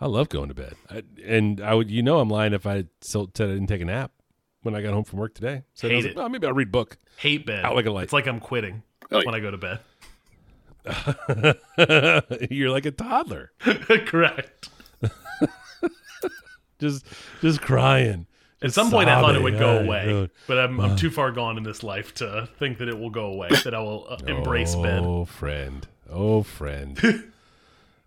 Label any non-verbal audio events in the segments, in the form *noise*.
I love going to bed, I, and I would, you know, I'm lying if I said I didn't take a nap when I got home from work today. So I Hate was like, it. well, maybe I'll read a book. Hate bed. Out like a light. It's like I'm quitting Oh, yeah. when I go to bed. *laughs* *laughs* You're like a toddler, *laughs* Correct. just just crying. At some point, I thought it would go Ay, away, but I'm, I'm too far gone in this life to think that it will go away. That I will uh, embrace bed. Oh, friend. Oh, friend.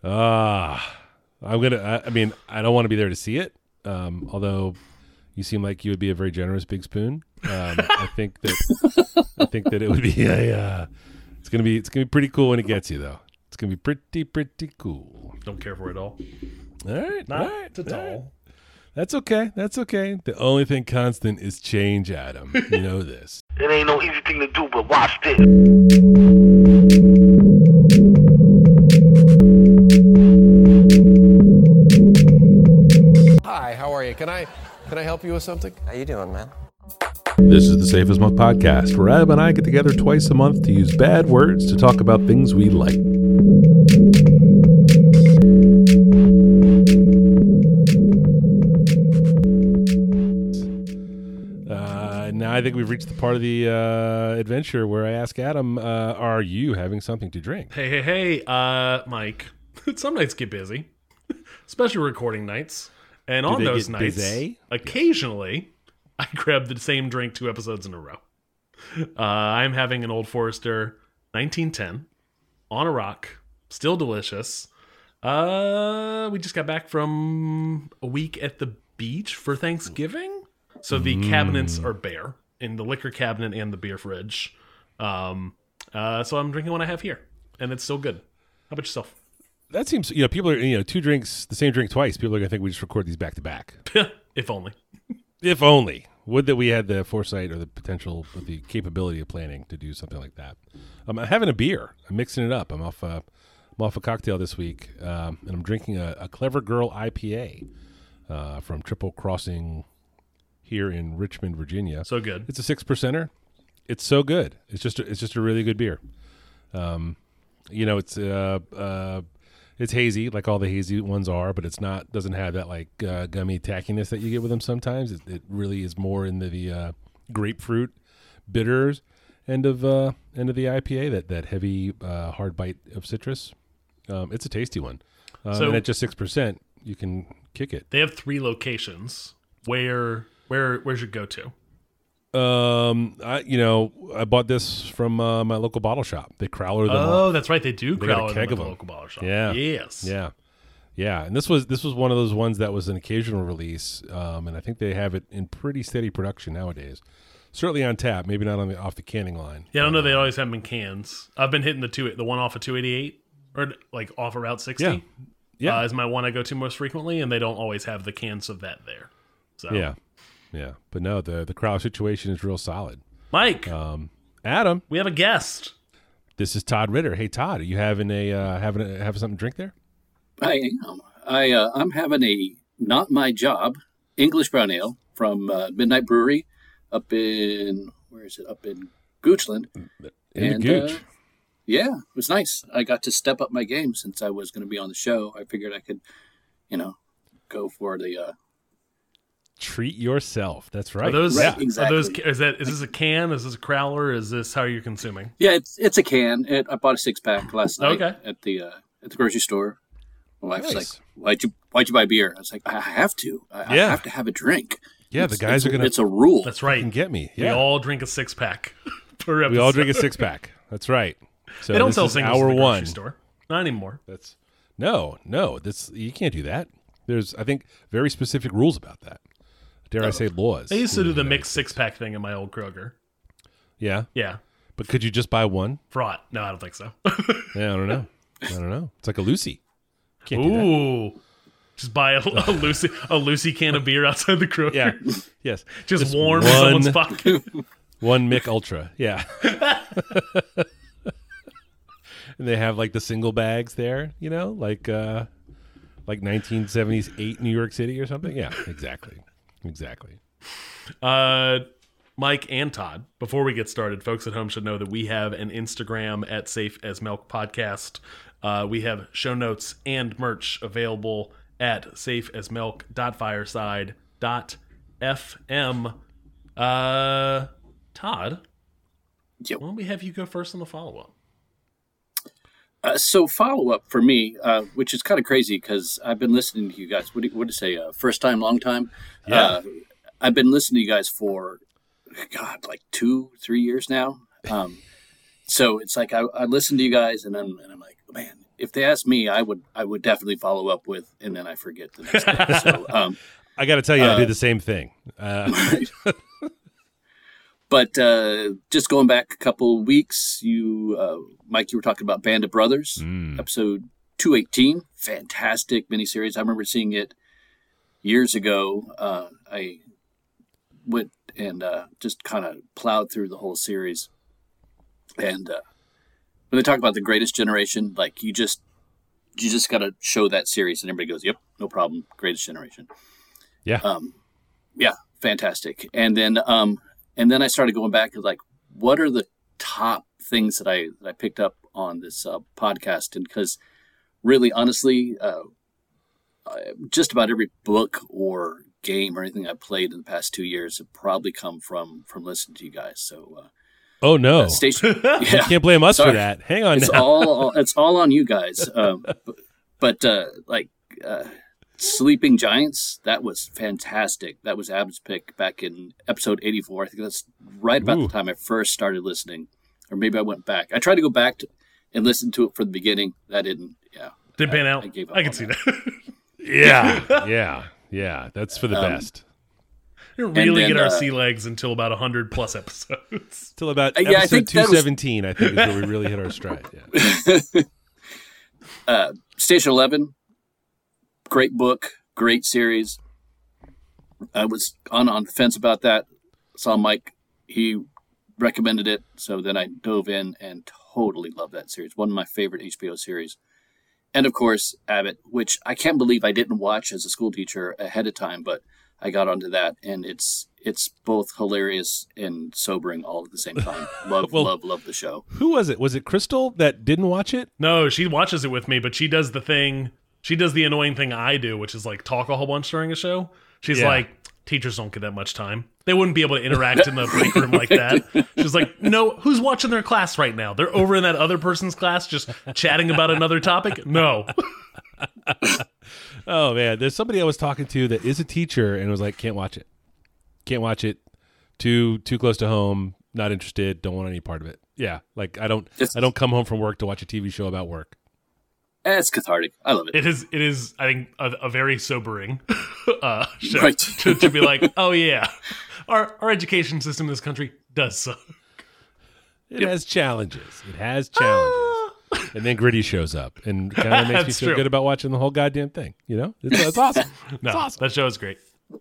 Ah, I'm gonna. I, I mean, I don't want to be there to see it. Um, although you seem like you would be a very generous big spoon. Um, I think that I think that it would be a. Uh, it's gonna be. It's gonna be pretty cool when it gets you, though. It's gonna be pretty pretty cool. Don't care for it all. All right. Not all right, at all right. all. That's okay. That's okay. The only thing constant is change, Adam. You know this. It ain't no easy thing to do, but watch this. Can I help you with something? How you doing, man? This is the Safe as Milk podcast, where Adam and I get together twice a month to use bad words to talk about things we like. Uh, now I think we've reached the part of the uh, adventure where I ask Adam, uh, "Are you having something to drink?" Hey, hey, hey, uh, Mike. *laughs* Some nights get busy, *laughs* especially recording nights. And on those nights, busy? occasionally, *laughs* I grab the same drink two episodes in a row. Uh, I'm having an Old Forester 1910 on a rock, still delicious. Uh, we just got back from a week at the beach for Thanksgiving, so the cabinets are bare in the liquor cabinet and the beer fridge. Um, uh, so I'm drinking what I have here, and it's still good. How about yourself? That seems, you know, people are, you know, two drinks, the same drink twice. People are gonna think we just record these back to back. *laughs* if only. If only. Would that we had the foresight or the potential or the capability of planning to do something like that. Um, I'm having a beer. I'm mixing it up. I'm off a, I'm off a cocktail this week, um, and I'm drinking a, a Clever Girl IPA uh, from Triple Crossing here in Richmond, Virginia. So good. It's a six percenter. It's so good. It's just a, it's just a really good beer. Um, you know, it's uh, uh, it's hazy like all the hazy ones are, but it's not doesn't have that like uh, gummy tackiness that you get with them sometimes. It, it really is more in the, the uh, grapefruit bitters end of uh, end of the IPA. That that heavy uh, hard bite of citrus. Um, it's a tasty one. Um, So- and at just six percent, you can kick it. They have three locations. Where where where's your go to? Um, I you know I bought this from uh, my local bottle shop. They crowler them. Oh, that's right. They do They got a crowd keg them at the them. local bottle shop. Yeah. Yes. yeah, yeah. And this was this was one of those ones that was an occasional release. Um, and I think they have it in pretty steady production nowadays. Certainly on tap, maybe not on the off the canning line. Yeah, I don't know. They always have them in cans. I've been hitting the two, the one off of 288 or like off of Route 60. Yeah. Yeah. uh, is my one I go to most frequently, and they don't always have the cans of that there. So Yeah, yeah. But no, the the crowd situation is real solid. Mike, Um, Adam, we have a guest. this is Todd Ritter. Hey Todd, are you having a uh, having a, having something to drink there? I am. I uh, I'm having a not my job English brown ale from uh, Midnight Brewery up in where is it? Up in Goochland. In And, gooch. uh, Yeah, it was nice. I got to step up my game since I was going to be on the show. I figured I could, you know, go for the. Uh, Treat yourself. That's right. Are those Right, are exactly. those is that is this a can? Is this a crowler? Is this how you're consuming? yeah, it's it's a can. It, I bought a six pack last night Okay. at the uh, at the grocery store. My wife's Nice. like, "Why'd you Why'd you buy beer?" I was like, "I have to. I, Yeah. I have to have a drink." yeah, the guys are gonna It's a rule. That's right. fucking get me. Yeah. *laughs* We all drink a six pack per episode. we all drink a six pack. That's right. So They don't sell is singles hour in the grocery one. store. Not anymore. That's no, no. That's you can't do that. There's, I think, very specific rules about that. Dare I say laws? They used to do the Yeah. mixed six pack thing in my old Kroger. Yeah, Yeah, but could you just buy one? fraught. No, I don't think so. *laughs* Yeah, I don't know. I don't know. It's like a Lucy. Can't do that. Ooh. Just buy a, a *laughs* Lucy a Lucy can of beer outside the Kroger. Yeah. Yes. Just, warm in one, someone's pocket. *laughs* one Mich Ultra. Yeah. and they have like the single bags there, you know, like uh like 1978 New York City or something. Yeah, exactly. Exactly. Uh, Mike and Todd, before we get started, folks at home should know that we have an Instagram at Safe as Milk Podcast. Uh, we have show notes and merch available at safeasmilk.fireside.fm. Uh, Todd, Yep. why don't we have you go first on the follow up? Uh, so follow up for me, uh, which is kind of crazy because I've been listening to you guys. What do you, what do you say? Uh, first time, long time. Yeah. Uh, I've been listening to you guys for, God, like two, three years now. Um, so it's like I, I listen to you guys, and I'm and I'm like, man, if they ask me, I would I would definitely follow up with, and then I forget the next day. So, *laughs* um, I got to tell you, I Uh, do the same thing. *laughs* But uh, just going back a couple weeks, you, uh, Mike, you were talking about Band of Brothers, mm, episode 218. Fantastic miniseries. I remember seeing it years ago. Uh, I went and uh, just kind of plowed through the whole series. And uh, when they talk about the greatest generation, like you just you just got to show that series, and everybody goes, "Yep, no problem, greatest generation." yeah. um, yeah, fantastic. And then, um, and then I started going back and like, what are the top things that I that I picked up on this uh, podcast? And because really, honestly, uh, just about every book or game or anything I played in the past two years have probably come from from listening to you guys. So, uh, oh no, uh, station, *laughs* you yeah, can't blame us for that. Hang on it's now. all it's all on you guys. Um, but, *laughs* but uh, like uh, Sleeping Giants, that was fantastic. That was Ab's pick back in episode eighty four. I think that's right about Ooh. the time I first started listening, or maybe I went back. I tried to go back to, and listen to it from the beginning. That didn't. Yeah, Did pan I- out? I I, gave up I can see that. that. *laughs* yeah, *laughs* yeah, yeah. That's for the Um, best. We really then, get our uh, sea legs until about 100 plus episodes. *laughs* Till about Uh, yeah, I episode think that was- two seventeen, I think is where we really hit our stride. Yeah. uh, Station Eleven, great book, great series. I was on on the fence about that. Saw Mike, he recommended it, so then I dove in and totally love that series. One of my favorite HBO series. And of course, Abbott, which I can't believe I didn't watch as a school teacher ahead of time, but I got onto that, and it's it's both hilarious and sobering all at the same time. *laughs* Love, Well- love, love the show. Who was it? Was it Crystal that didn't watch it? No, she watches it with me, but she does the thing. She does the annoying thing I do, which is like talk a whole bunch during a show. She's Yeah. like, teachers don't get that much time. They wouldn't be able to interact in the break room like that. She's like, no, who's watching their class right now? They're over in that other person's class just chatting about another topic? No. *laughs* Oh man, there's somebody I was talking to that is a teacher and was like, can't watch it, can't watch it, too too close to home, not interested, don't want any part of it. Yeah, like I don't It's- I don't come home from work to watch a TV show about work. Eh, It's cathartic. I love it. It is, it is, I think, a, a very sobering *laughs* uh, show Right. to, to be like, oh, yeah, our, our education system in this country does suck. It has challenges. It has challenges. and then Gritty shows up and kind of makes *laughs* me Ah. Feel true. good about watching the whole goddamn thing. You know, it's, it's *laughs* awesome. No, It's awesome. that show is great. *coughs*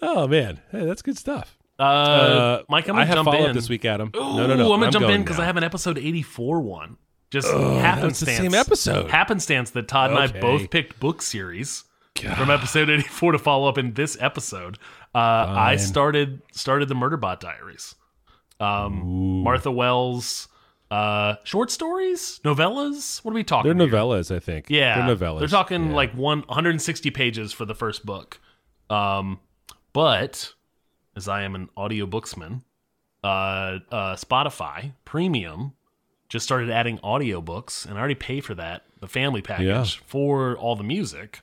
Oh man, hey, that's good stuff. Uh, Uh, Mike, I'm gonna have jump in. this week, Adam. Ooh, no, no, no. I'm gonna jump in because. I have an episode 84 one. Just that was the happenstance. same episode. Happenstance that Todd and I both picked book series from episode 84 to follow up in this episode. Uh, I started started the Murderbot Diaries. Um, Martha Wells, uh, short stories, novellas. What are we talking? They're here? novellas, I think. Yeah, they're novellas. They're talking Yeah. like one 160 pages for the first book. Um, but as I am an audiobooksman, uh, uh, Spotify Premium just started adding audiobooks, and I already pay for that, the family package Yeah. for all the music.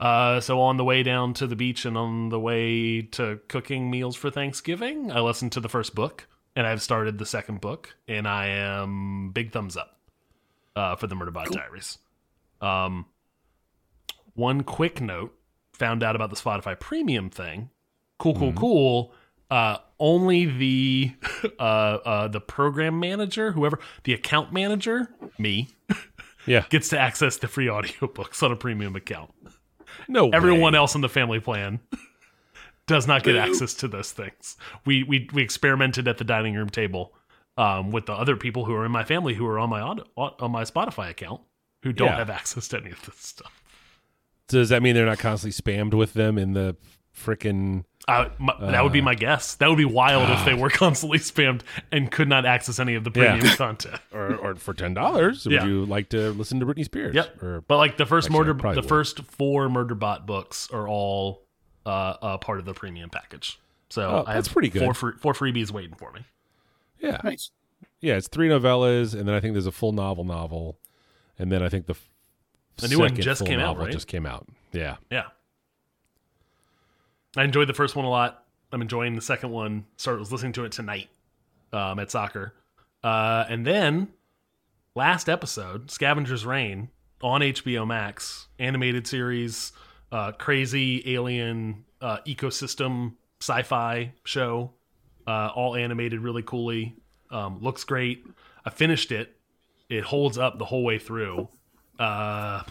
Uh, so on the way down to the beach and on the way to cooking meals for Thanksgiving, I listened to the first book, and I've started the second book, and I am big thumbs up uh, for the Murderbot Diaries. Um, one quick note: found out about the Spotify Premium thing. Cool, cool, cool. Uh, only the *laughs* uh, uh, the program manager, whoever the account manager, me, *laughs* yeah. gets to access the free audiobooks on a premium account. No, Everyone way. else in the family plan *laughs* does not get access to those things. We we we experimented at the dining room table um, with the other people who are in my family who are on my on my Spotify account who don't Yeah. have access to any of this stuff. Does that mean they're not constantly spammed with them in the freaking Uh, that would be my guess. That would be wild if they were *laughs* constantly spammed and could not access any of the Yeah. premium content. *laughs* or, or for ten dollars. Yeah. Would you like to listen to Britney Spears? Yep. Or But like the first Actually, murder, the would. first four Murderbot books are all uh, uh, part of the premium package. So Oh, I that's have pretty good. Four, free, four freebies waiting for me. yeah, Nice. yeah. It's three novellas, and then I think there's a full novel novel, and then I think the f- The new one just came out, right? Just came out. Yeah. Yeah. I enjoyed the first one a lot. I'm enjoying the second one. Started was listening to it tonight um, at soccer, uh, and then last episode, Scavenger's Reign on HBO Max, animated series, uh, crazy alien uh, ecosystem sci-fi show, uh, all animated really coolly. Um, looks great. I finished it. It holds up the whole way through. Uh,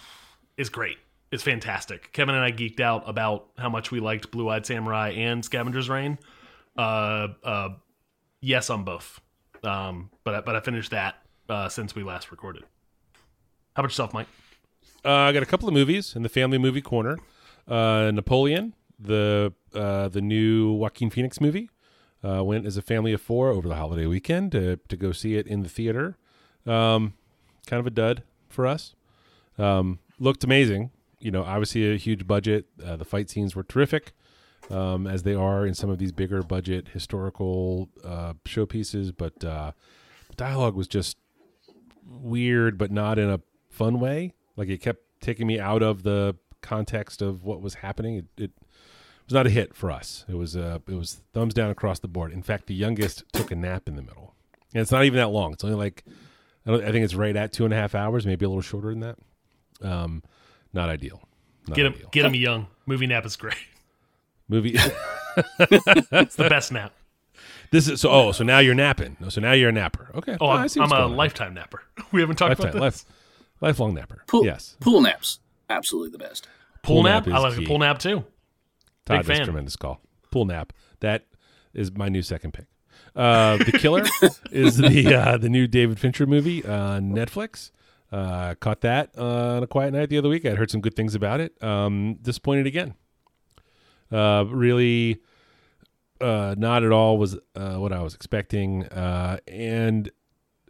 it's great. It's fantastic. Kevin and I geeked out about how much we liked Blue Eyed Samurai and Scavenger's Reign. Uh, uh, yes on both. Um, but I- but I finished that uh, since we last recorded. How about yourself, Mike? Uh, I got a couple of movies in the family movie corner. Uh, Napoleon, the uh, the new Joaquin Phoenix movie, uh, went as a family of four over the holiday weekend to to go see it in the theater. Um, kind of a dud for us. Um, looked amazing. You know, obviously a huge budget. Uh, the fight scenes were terrific, um, as they are in some of these bigger budget historical uh, showpieces. But uh, dialogue was just weird, but not in a fun way. Like it kept taking me out of the context of what was happening. It, it was not a hit for us. It was uh, it was thumbs down across the board. In fact, the youngest took a nap in the middle, and it's not even that long. It's only like I, I think it's right at two and a half hours, maybe a little shorter than that. Um, not ideal. Not Get him, ideal. get him young. Movie nap is great. Movie. *laughs* *laughs* It's the best nap. this is so. Oh, so now you're napping. So now you're a napper. Okay. Oh, I I'm, see I'm a going on. lifetime napper. *laughs* We haven't talked lifetime, about this. life, lifelong napper. Pool, Yes. Pool naps. Absolutely the best. Pool, Pool nap. nap I is like a pool nap too. Todd, Big that's fan. tremendous call. Pool nap. That is my new second pick. Uh, the Killer is the uh, the new David Fincher movie on Netflix. Uh, caught that uh, on a quiet night the other week. I'd heard some good things about it. Um, disappointed again. Uh, really, uh, not at all was uh, what I was expecting, uh, and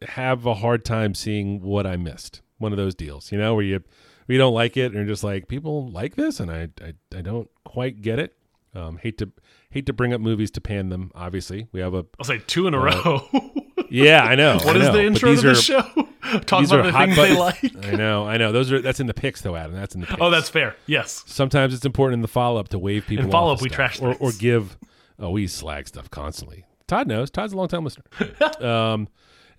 have a hard time seeing what I missed. One of those deals, you know, where you you don't like it, and you're just like, people like this, and I I, I don't quite get it. Um, hate to hate to bring up movies to pan them. Obviously, we have a I'll say two in a row. *laughs* yeah, I know. *laughs* What I is know, the intro to the show? *laughs* Talk about the things they like. I know, I know. Those are that's in the picks though, Adam. That's in the picks. Oh, that's fair. Yes. sometimes it's important in the follow up to wave people. In follow-up, we trash or, or give. Oh, we slag stuff constantly. Todd knows. Todd's a long time listener. *laughs* um,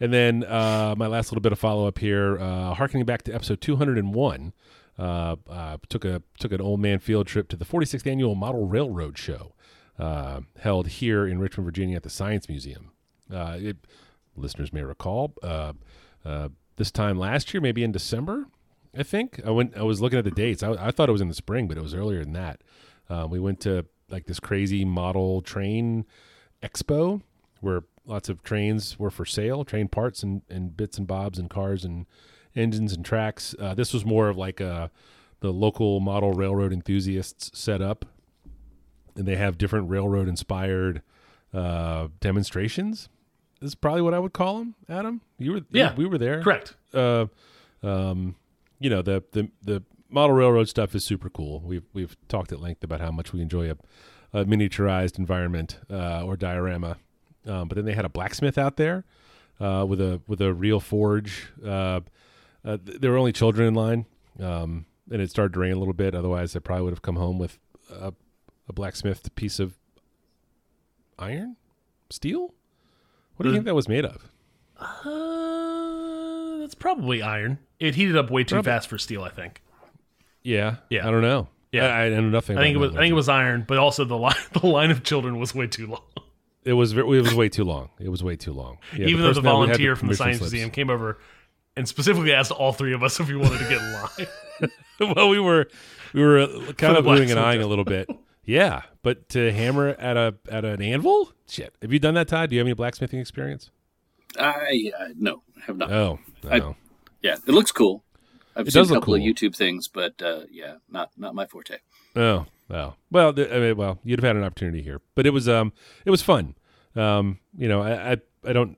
and then uh, my last little bit of follow up here, uh, harkening back to episode two hundred and one. Uh, uh, took a took an old man field trip to the 46th annual Model Railroad Show, uh, held here in Richmond, Virginia, at the Science Museum. Uh, it, listeners may recall, uh, uh, this time last year, maybe in December, I think I went. I was looking at the dates. I, I thought it was in the spring, but it was earlier than that. Uh, we went to like this crazy model train expo where lots of trains were for sale, train parts and, and bits and bobs and cars and engines and tracks. Uh, this was more of like a the local model railroad enthusiasts set up, and they have different railroad inspired uh, demonstrations. This is probably what I would call them. Adam, you were Yeah. we were there, Correct. uh, um, you know the, the the model railroad stuff is super cool. We've we've talked at length about how much we enjoy a, a miniaturized environment uh, or diorama. Um, but then they had a blacksmith out there uh, with a with a real forge. Uh, uh, there were only children in line, um, and it started to rain a little bit. Otherwise, I probably would have come home with a, a blacksmithed piece of iron, steel. What do you think that was made of? Uh, that's probably iron. It heated up way too Probably. fast for steel. I think. Yeah, Yeah. I don't know. Yeah. I, I know nothing. I think it was. I think it was iron, but also the line. *laughs* The line of children was way too long. It was. It was way too long. It was way too long. Yeah, Even though the person that we had volunteer from the permission science slips- museum came over and specifically asked all three of us if we wanted to get in line. *laughs* well, we were we were uh, kind the of moving and eyeing a little bit. *laughs* Yeah, but to hammer at a at an anvil, shit. Have you done that, Todd? Do you have any blacksmithing experience? I uh, no have not. Oh, I- no. Yeah, it looks cool. I've It seen a couple of. YouTube things, but uh, yeah, not not my forte. Oh, well, well, th- I mean, well, you'd have had an opportunity here, but it was, um, it was fun. Um, you know, I, I, I don't.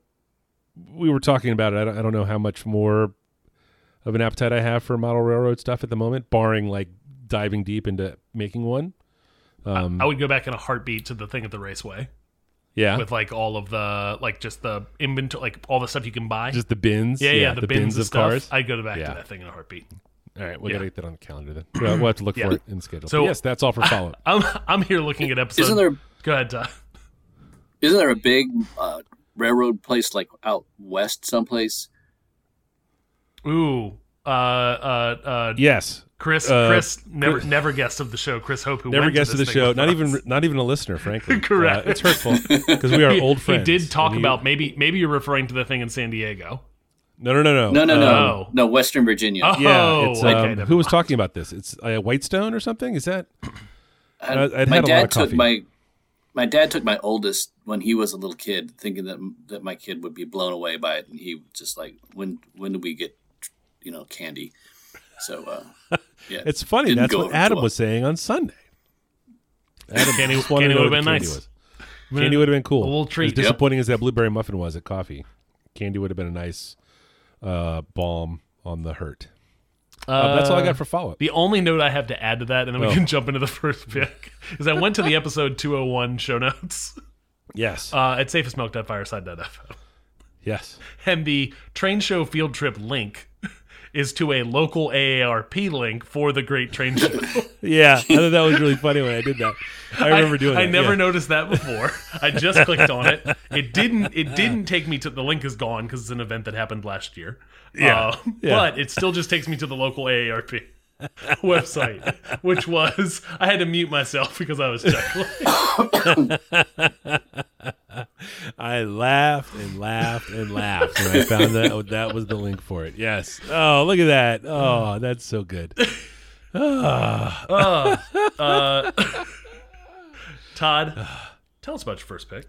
We were talking about it. I don't, I don't know how much more of an appetite I have for model railroad stuff at the moment, barring like diving deep into making one. Um, I would go back in a heartbeat to the thing at the raceway yeah, with like all of the like just the inventory, like all the stuff you can buy. just the bins. yeah, yeah, the, bins, of of stuff. cars. I'd go back Yeah. to that thing in a heartbeat. All right, we Yeah. gotta get that on the calendar then. We'll, we'll have to look Yeah. for it in schedule. So- But yes, that's all for follow up. I'm I'm here looking at episodes. Isn't there Go ahead, Todd. isn't there a big uh, railroad place like out west someplace? Ooh, uh, uh, uh, yes, Chris, Uh, Chris, never, never guest of the show. Chris Hope, who never guest of the show. Not us. even, not even a listener, frankly. *laughs* Correct. Uh, it's hurtful because we are He- old friends. He did talk he- about maybe maybe you're referring to the thing in San Diego. No, no, no, no, No, no, no, Oh. no. Western Virginia. Oh, Yeah, it's, um, okay. who was talking about this? It's uh, Whitestone or something. Is that? I- I'd- I'd my had a lot dad of took coffee. my my dad took my oldest when he was a little kid, thinking that that my kid would be blown away by it, and he just like, "When when do we get, you know, candy?" So uh, *laughs* yeah, It's funny. Didn't That's what Adam well. was saying on Sunday. Adam Candy- just candy would've been candy nice. was. Candy would have been cool. A little treat. As disappointing as that blueberry muffin was at coffee, candy would have been a nice uh, balm on the hurt. Uh, that's all I got for follow up. The only note I have to add to that, and then we Oh. can jump into the *laughs* first pick, is I went to the episode 201 show notes Yes, uh, at safeasmilk.fireside.fm. yes. And the train show field trip link is to a local AARP link for the Great Train *laughs* Show. Yeah, I thought that was really funny when I did that. I remember doing I that. never yeah. noticed that before. I just clicked on it. *laughs* It didn't. It didn't take me to the link is gone because it's an event that happened last year. Yeah. Uh, Yeah. but it still just takes me to the local AARP *laughs* website, which was I had to mute myself because I was chuckling. *laughs* I laughed and laughed and laughed when I found that that was the link for it. Yes. Oh, look at that. Oh, that's so good. *sighs* Uh, uh, Todd, tell us about your first pick.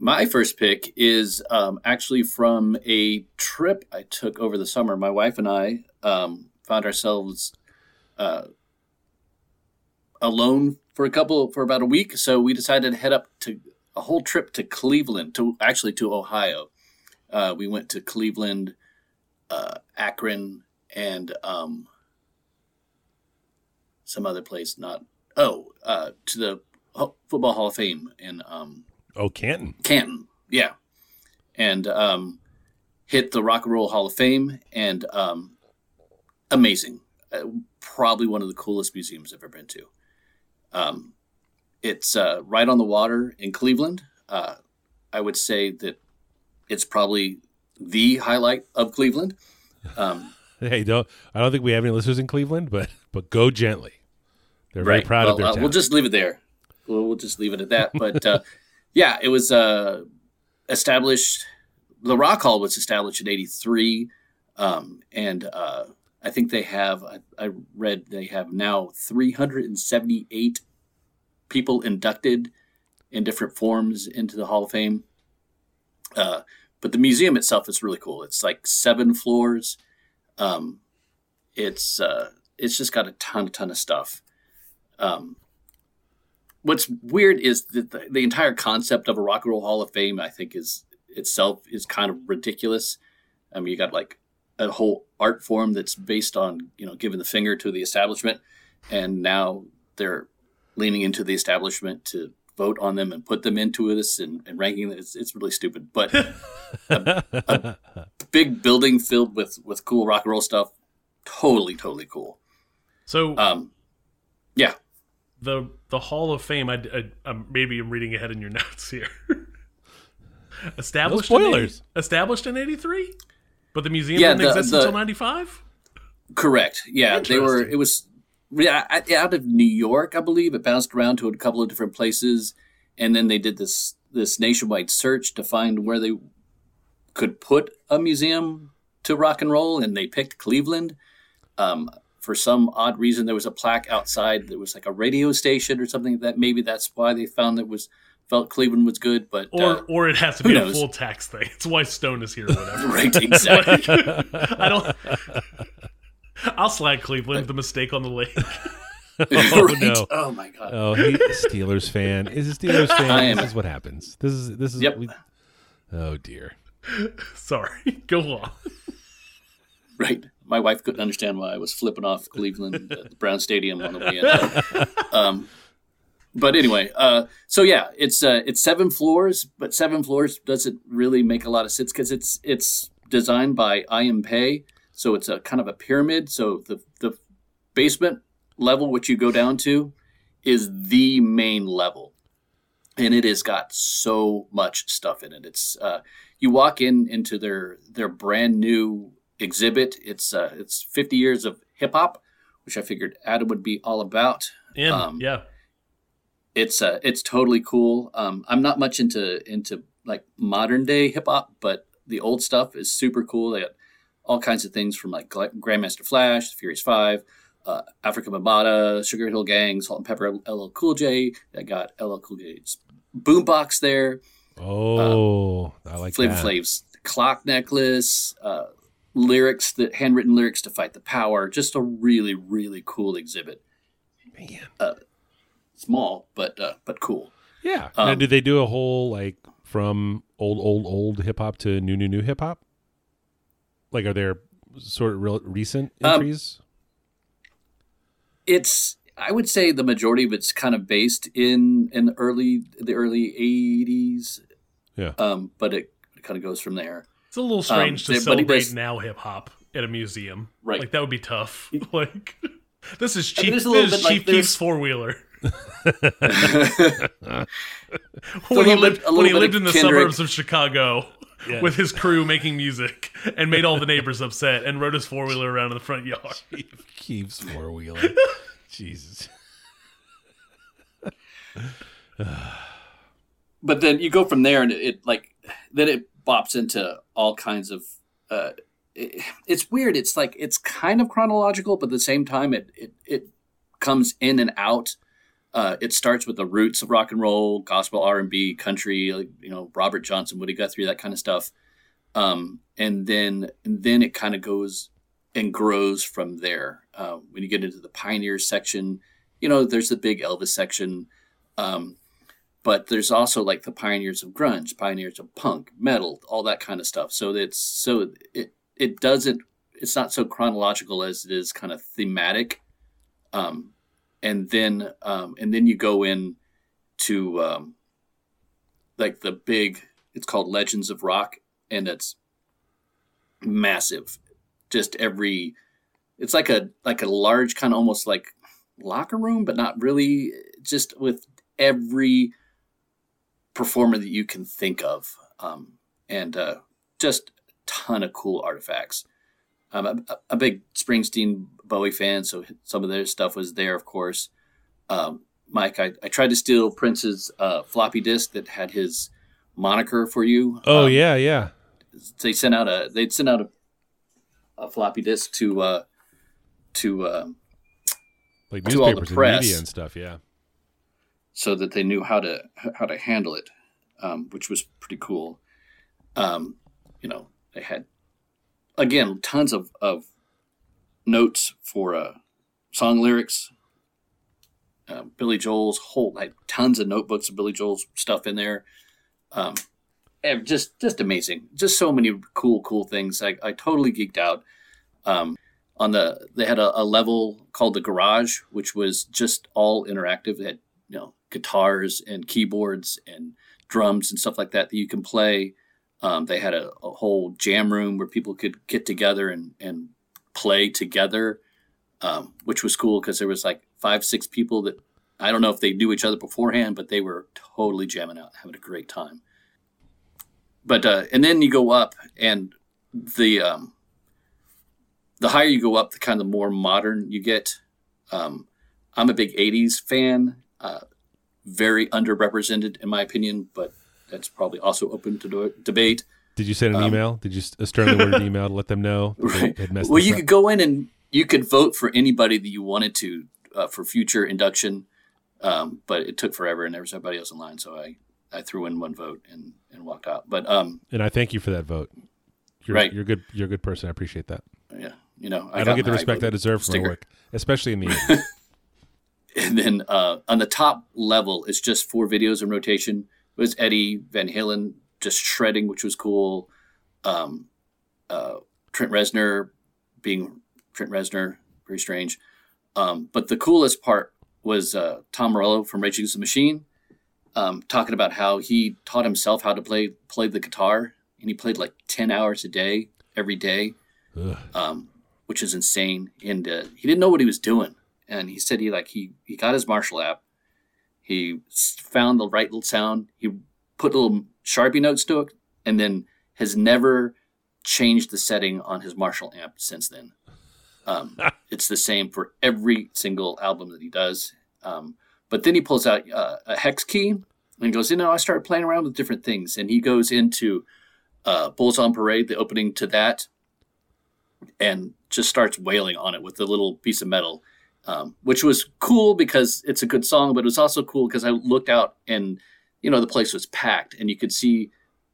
My first pick is um, actually from a trip I took over the summer. My wife and I um, found ourselves uh, alone for a couple for about a week, so we decided to head up to a whole trip to Cleveland, to actually to Ohio. Uh, we went to Cleveland, uh, Akron, and um, some other place. Not oh, uh, to the Ho- Football Hall of Fame in um, Oh, Canton. Canton, yeah, and um, hit the Rock and Roll Hall of Fame, and um, amazing. Uh, probably one of the coolest museums I've ever been to. Um, it's uh, right on the water in Cleveland. Uh, I would say that it's probably the highlight of Cleveland. Um, *laughs* Hey, don't I don't think we have any listeners in Cleveland, but but go gently. They're very proud well, of their uh, town. We'll just leave it there. We'll, we'll just leave it at that. But uh, *laughs* yeah, it was uh, established. The Rock Hall was established in '83, um, and uh, I think they have. I, I read they have now 378 people inducted in different forms into the Hall of Fame. Uh, but the museum itself is really cool. It's like seven floors. Um, it's uh, it's just got a ton, ton of stuff. Um, what's weird is that the, the entire concept of a Rock and Roll Hall of Fame, I think, is itself is kind of ridiculous. I mean, you got like a whole art form that's based on you know giving the finger to the establishment, and now they're leaning into the establishment to vote on them and put them into this and, and ranking them. It's, it's really stupid, but *laughs* a, a big building filled with with cool rock and roll stuff, totally, totally cool. So Um, yeah, the the Hall of Fame. I, I, I'm maybe I'm reading ahead in your *laughs* notes here. established No in 80 spoilers. established in '83, but the museum Yeah, didn't the- exist the- until '95. Correct. Yeah, they were. It was yeah, out- of New York, I believe. It bounced around to a couple of different places, and then they did this this nationwide search to find where they could put a museum to rock and roll, and they picked Cleveland. Um, for some odd reason, there was a plaque outside that was like a radio station or something like that maybe that's why they found it was felt Cleveland was good, but Or uh, or it has to who be a full tax thing. It's why Stone is here or whatever. *laughs* right, exactly. *laughs* I don't. I'll slag Cleveland the mistake on the lake. *laughs* Oh, right? no. Oh my god. Oh, he Steelers fan. Is a Steelers fan. I am. This is what happens. This is this is. Yep. we- oh dear. Sorry, go on. Right. My wife couldn't understand why I was flipping off Cleveland at the Brown Stadium on the way in. um, but anyway, uh, so yeah, it's uh, it's seven floors, but seven floors doesn't really make a lot of sense because it's it's designed by I M Pei, so it's a kind of a pyramid. So the the basement level, which you go down to, is the main level, and it has got so much stuff in it. It's uh, you walk in into their their brand new exhibit. It's uh, it's 50 years of hip hop, which I figured Adam would be all about. And Um, yeah, It's uh, it's totally cool. Um, I'm not much into into like modern day hip hop, but the old stuff is super cool. They got all kinds of things from like Grandmaster Flash, Furious Five, uh, Afrika Bambaataa, Sugar Hill Gang, Salt-N-Pepa, LL Cool J. They got LL Cool J's boombox there. Oh, I like Flavor that. Flav's clock necklace, uh, lyrics, the handwritten lyrics to fight the power. Just a really, really cool exhibit. Man. Small, but uh, but cool. Yeah. now, Um, did they do a whole like from old old old hip hop to new new new hip hop? Like, are there sort of real recent Um, entries? It's I would say the majority of it's kind of based in in the early the early eighties. Yeah. Um, but it kind of goes from there. it's a little strange to there- but he celebrate does- now hip hop at a museum. Right. like that would be tough. *laughs* like *laughs* this is I cheap. mean, there's a little This is bit like Chief Keef's four wheeler. *laughs* a when he lived bit- when he lived in the Kendrick. suburbs of Chicago Yeah. with his crew making music and made all the neighbors upset and rode his four wheeler around in the front yard. *laughs* Keef's four wheeler. *laughs* Jesus. but then you go from there and it, it like then it bops into all kinds of uh it, it's weird it's like it's kind of chronological but at the same time it it, it comes in and out uh it starts with the roots of rock and roll gospel r&b country like, you know robert johnson woody guthrie that kind of stuff um and then and then it kind of goes and grows from there uh, when you get into the pioneers section you know there's the big elvis section um but there's also like the pioneers of grunge, pioneers of punk, metal, all that kind of stuff. So it's so it it doesn't it's not so chronological as it is kind of thematic. Um, and then um, and then you go in to um, like the big it's called Legends of Rock, and it's massive. Just every it's like a like a large kind of almost like locker room, but not really. Just with every performer that you can think of, um, and uh, just a ton of cool artifacts. I'm a, a big Springsteen Bowie fan, so some of their stuff was there, of course. Um, Mike, I, I tried to steal Prince's uh, floppy disk that had his moniker for you. Oh Um, yeah, yeah. they sent out a they'd sent out a, a floppy disk to uh, to uh, Like to all the newspapers and press. media and stuff. Yeah. so that they knew how to how to handle it, um, which was pretty cool. Um, you know, they had again tons of, of notes for uh, song lyrics. Uh, Billy Joel's whole like tons of notebooks of Billy Joel's stuff in there. Um, and just just amazing. Just so many cool cool things. I, I totally geeked out. Um, on the they had a, a level called the garage, which was just all interactive. They had you know guitars and keyboards and drums and stuff like that that you can play. Um, they had a, a whole jam room where people could get together and and play together, um, which was cool because there was like five six people that I don't know if they knew each other beforehand, but they were totally jamming out, having a great time. But uh, and then you go up and the um, the higher you go up, the kind of more modern you get. Um, I'm a big '80s fan, uh, very underrepresented in my opinion, but that's probably also open to do- debate. Did you send an email? Did you a sternly worded *laughs* email to let them know Um, Right. Well, you up? could go in and you could vote for anybody that you wanted to uh, for future induction, um, but it took forever and there was everybody else in line, so I I threw in one vote and and walked out. But um, And I thank you for that vote. You're, Right. You're good. You're a good person. I appreciate that. yeah, you know, I, got don't get the respect I deserve for my work, especially in the. *laughs* And then uh, on the top level, it's just four videos in rotation. It was Eddie Van Halen just shredding, which was cool. Um, uh, Trent Reznor being Trent Reznor, very strange. Um, but the coolest part was uh, Tom Morello from Rage Against the Machine um, talking about how he taught himself how to play play the guitar, and he played like ten hours a day every day um, which is insane. And uh, he didn't know what he was doing. And he said he like he he got his Marshall amp. He found the right little sound. He put little Sharpie notes to it, and then has never changed the setting on his Marshall amp since then. Um, *laughs* it's the same for every single album that he does. Um, but then he pulls out uh, a hex key and goes, you know, I started playing around with different things. And he goes into uh, Bulls on Parade, the opening to that, and just starts wailing on it with a little piece of metal, um, which was cool because it's a good song, but it was also cool because I looked out and you know the place was packed and you could see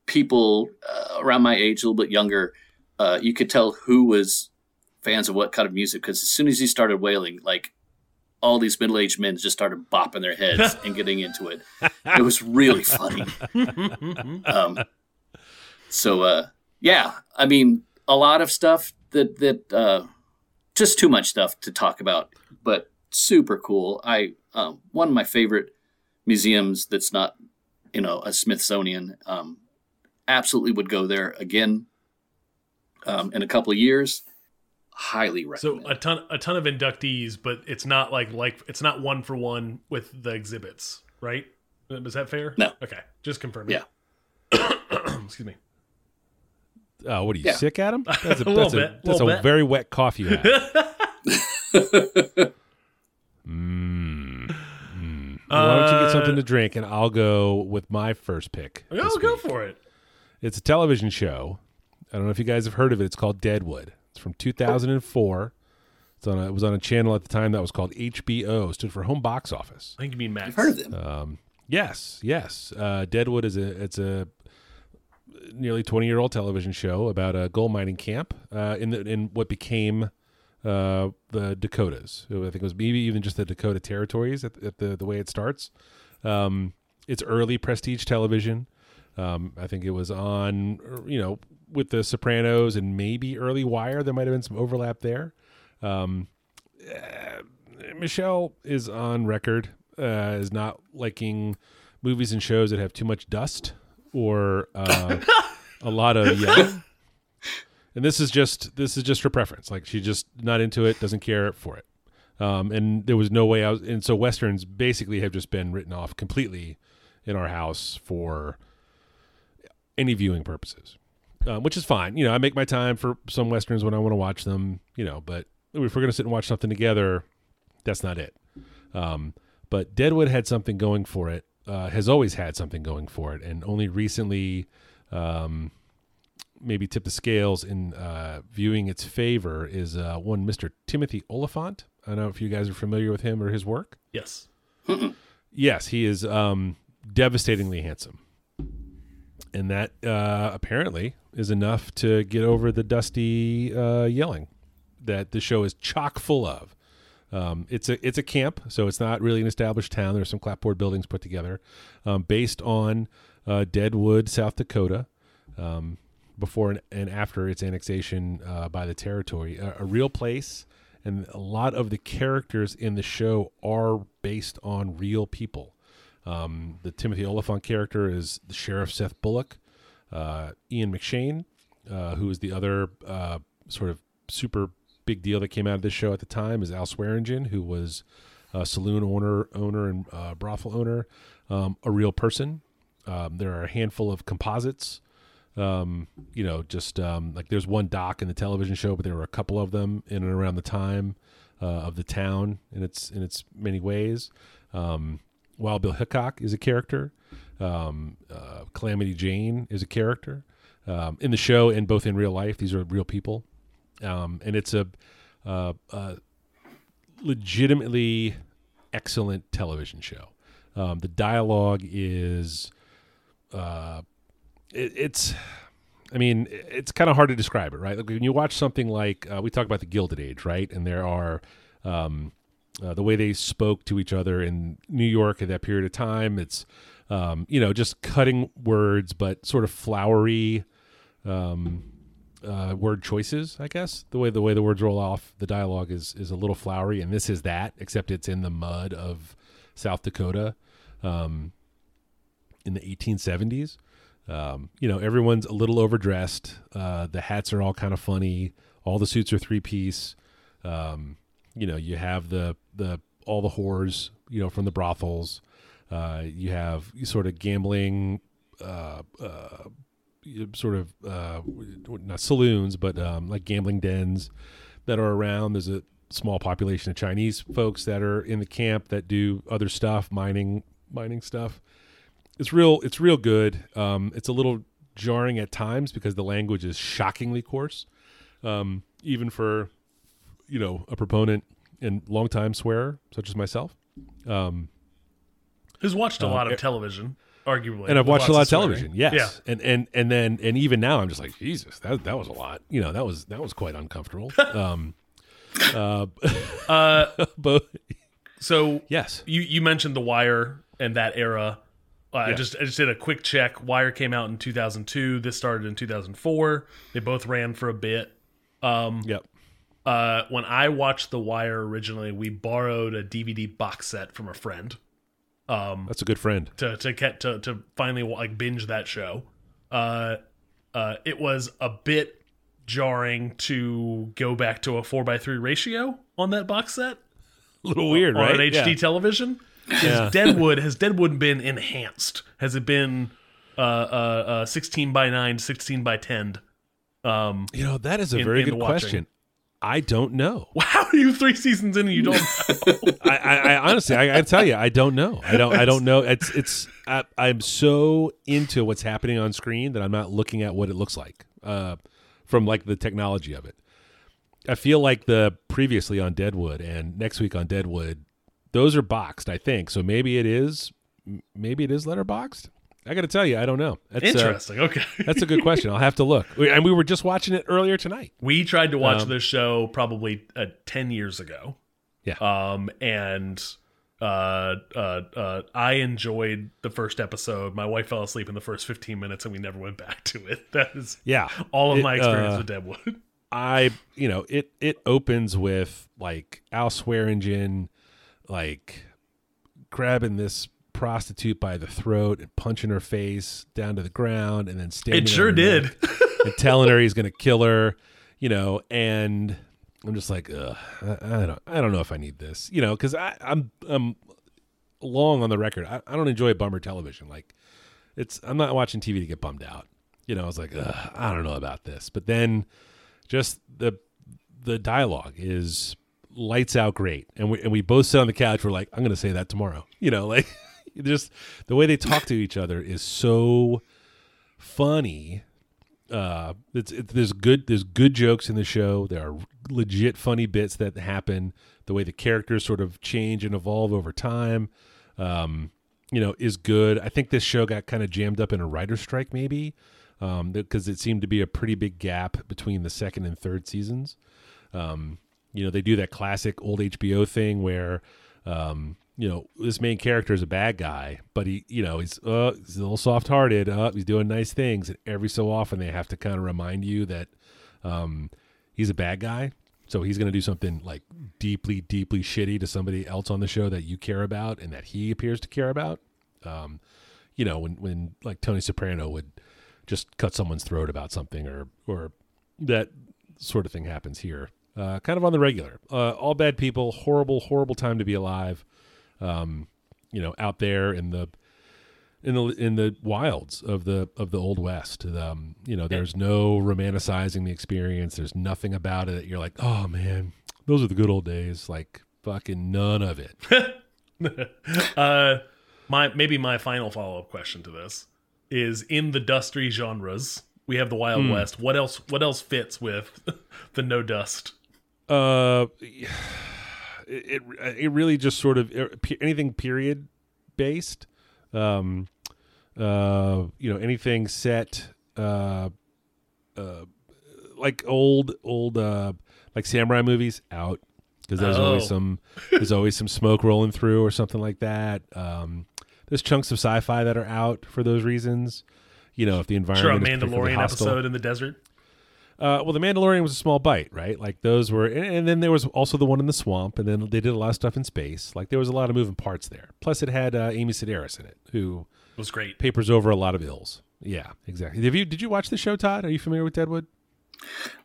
people uh, around my age, a little bit younger. Uh, you could tell who was fans of what kind of music because as soon as he started wailing, like all these middle-aged men just started bopping their heads *laughs* and getting into it. It was really funny. *laughs* um, so uh, yeah, I mean, a lot of stuff that that uh, just too much stuff to talk about, but super cool. I um, one of my favorite museums that's not you know a Smithsonian. Um, absolutely would go there again um, in a couple of years. Highly recommend. So a ton a ton of inductees, but it's not like like it's not one for one with the exhibits, right? Is that fair? No. Okay, just confirming. Yeah. *coughs* Excuse me. Oh, what are you Yeah. sick, Adam? *laughs* That's a, A little that's a, bit, that's little a bit. very wet coffee you have. mm. Mm. Why don't you get something to drink and I'll go with my first pick. Oh, this go week. for it. It's a television show. I don't know if you guys have heard of it. It's called Deadwood. It's from 2004. It's on a, it was on a channel at the time that was called HBO. Stood for Home Box Office. I think you mean Max. I've heard of them. Um, yes, yes. Uh, Deadwood is a it's a nearly twenty year old television show about a gold mining camp uh, in the in what became uh, the Dakotas. I think it was maybe even just the Dakota territories at, at the the way it starts. Um, it's early prestige television. Um, I think it was on, you know, with the Sopranos and maybe early Wire. There might have been some overlap there. Um, uh, Michelle is on record uh, as not liking movies and shows that have too much dust or uh, *laughs* a lot of yelling. And this is just this is just her preference. Like she's just not into it, doesn't care for it. Um, and there was no way I was. And so westerns basically have just been written off completely in our house for any viewing purposes, um, which is fine. You know, I make my time for some westerns when I want to watch them. You know, but if we're gonna sit and watch something together, that's not it. Um, but Deadwood had something going for it. Uh, has always had something going for it, and only recently, um, maybe tipped the scales in uh, viewing its favor is uh, one Mr. Timothy Olyphant. I don't know if you guys are familiar with him or his work. Yes. Yes, he is um, devastatingly handsome, and that uh, apparently is enough to get over the dusty uh, yelling that the show is chock full of. Um, it's a it's a camp, so it's not really an established town. There's some clapboard buildings put together, um, based on uh, Deadwood, South Dakota, um, before and, and after its annexation uh, by the territory. A, a real place, and a lot of the characters in the show are based on real people. Um, the Timothy Olyphant character is the sheriff Seth Bullock. Uh, Ian McShane, uh, who is the other uh, sort of super big deal that came out of this show at the time, is Al Swearingen, who was a saloon owner, owner and uh, brothel owner, um, a real person. Um, there are a handful of composites. Um, you know, just um, like there's one doc in the television show, but there were a couple of them in and around the time uh, of the town in its in its many ways. Um, Wild Bill Hickok is a character. Um, uh, Calamity Jane is a character in the show and both in real life. These are real people, um, and it's a uh, legitimately excellent television show. Um, the dialogue is uh, it, it's. I mean, it's kind of hard to describe it, right? Like when you watch something like uh, we talk about the Gilded Age, right? And there are um, uh, the way they spoke to each other in New York at that period of time. It's um, you know just cutting words, but sort of flowery um, uh, word choices. I guess the way the way the words roll off, the dialogue is is a little flowery, and this is that, except it's in the mud of South Dakota um, in the 1870s. Um, you know, everyone's a little overdressed. Uh, the hats are all kind of funny. All the suits are three piece. Um, you know, you have the the all the whores, you know, from the brothels. Uh, you have sort of gambling, uh, uh, sort of uh, not saloons, but um, like gambling dens that are around. There's a small population of Chinese folks that are in the camp that do other stuff, mining mining stuff. It's real. It's real good. Um, it's a little jarring at times because the language is shockingly coarse, um, even for you know a proponent and longtime swearer such as myself. Um, Who's watched a Uh, lot of television, arguably, and I've watched a lot of television. Yes, Yeah. and and and then and even now I'm just like Jesus, that that was a lot. You know, that was that was quite uncomfortable. *laughs* um, *laughs* uh, Uh, *laughs* but so yes, you you mentioned The Wire and that era. Uh, I just I just did a quick check. Wire came out in 2002. This started in 2004. They both ran for a bit. Um, yep. uh, when I watched The Wire originally, we borrowed a DVD box set from a friend um, That's a good friend. to to get to to finally like binge that show. Uh, uh, it was a bit jarring to go back to a four by three ratio on that box set A little weird, on right? an HD Yeah. television. Yeah. Is Deadwood has Deadwood been enhanced? Has it been uh, uh, uh, 16 by 9, 16 by 10? Um, You know, that is a in- very good watching. question. I don't know. *laughs* how are you three seasons in and you don't know? *laughs* I, I, I honestly, I, I tell you, I don't know. I don't. I don't know. It's. It's. I, I'm so into what's happening on screen that I'm not looking at what it looks like uh, from like the technology of it. I feel like the previously on Deadwood and next week on Deadwood, those are boxed. I think so. Maybe it is. Maybe it is letterboxed. I got to tell you, I don't know. That's, uh, Interesting. Okay. that's a good *laughs* question. I'll have to look. We- And we were just watching it earlier tonight. We tried to watch Um, this show probably uh, 10 years ago. Yeah. Um, and uh, uh, uh, I enjoyed the first episode. My wife fell asleep in the first 15 minutes and we never went back *laughs* to it. That is Yeah. all of It, my experience uh, with Deadwood. *laughs* I, you know, it it opens with like Al Swearingen, like grabbing this prostitute by the throat and punching her face down to the ground, and then standing. It sure did. and telling her he's going to kill her, you know, and I'm just like, I, I don't, I don't know if I need this, you know, because I'm, I'm long on the record. I, I don't enjoy bummer television. Like, it's, I'm not watching TV to get bummed out. You know, I was like, I don't know about this, but then just the, the dialogue is lights out great, and we and we both sit on the couch. We're like, I'm going to say that tomorrow. You know, like *laughs* *laughs* just the way they talk to each other is so funny. Uh it's it, there's good there's good jokes in the show. There are legit funny bits that happen. The way the characters sort of change and evolve over time um you know is good. I think this show got kind of jammed up in a writer strike maybe um because it seemed to be a pretty big gap between the second and third seasons. Um you know they do that classic old hbo thing where um you know this main character is a bad guy but he you know he's uh he's a little soft-hearted uh he's doing nice things and every so often they have to kind of remind you that um he's a bad guy. So he's going to do something like deeply deeply shitty to somebody else on the show that you care about and that he appears to care about. Um you know when when like tony soprano would just cut someone's throat about something or or that sort of thing happens here uh, kind of on the regular. Uh, all bad people horrible horrible time to be alive um, you know, out there in the in the in the wilds of the of the old west. Um, you know, there's no romanticizing the experience. There's nothing about it that you're like, oh man, those are the good old days. Like fucking none of it. *laughs* uh, my maybe my final follow up question to this is in the dusty genres. We have the Wild Hmm. West. What else? What else fits with *laughs* the no dust? Uh, it it, really just sort of er, anything period based. Um, Uh, you know, anything set uh, uh, like old old uh, like samurai movies out because there's always Oh. some there's always some smoke rolling through or something like that. Um, there's chunks of sci-fi that are out for those reasons. You know, if the environment Sure, a Mandalorian episode in the desert. Uh, well, the Mandalorian was a small bite, right? Like those were, and, and then there was also the one in the swamp, and then they did a lot of stuff in space. Like there was a lot of moving parts there. Plus, it had uh, Amy Sedaris in it, who It was great. papers over a lot of ills. Yeah, exactly. Have you? Did you watch the show, Todd? Are you familiar with Deadwood?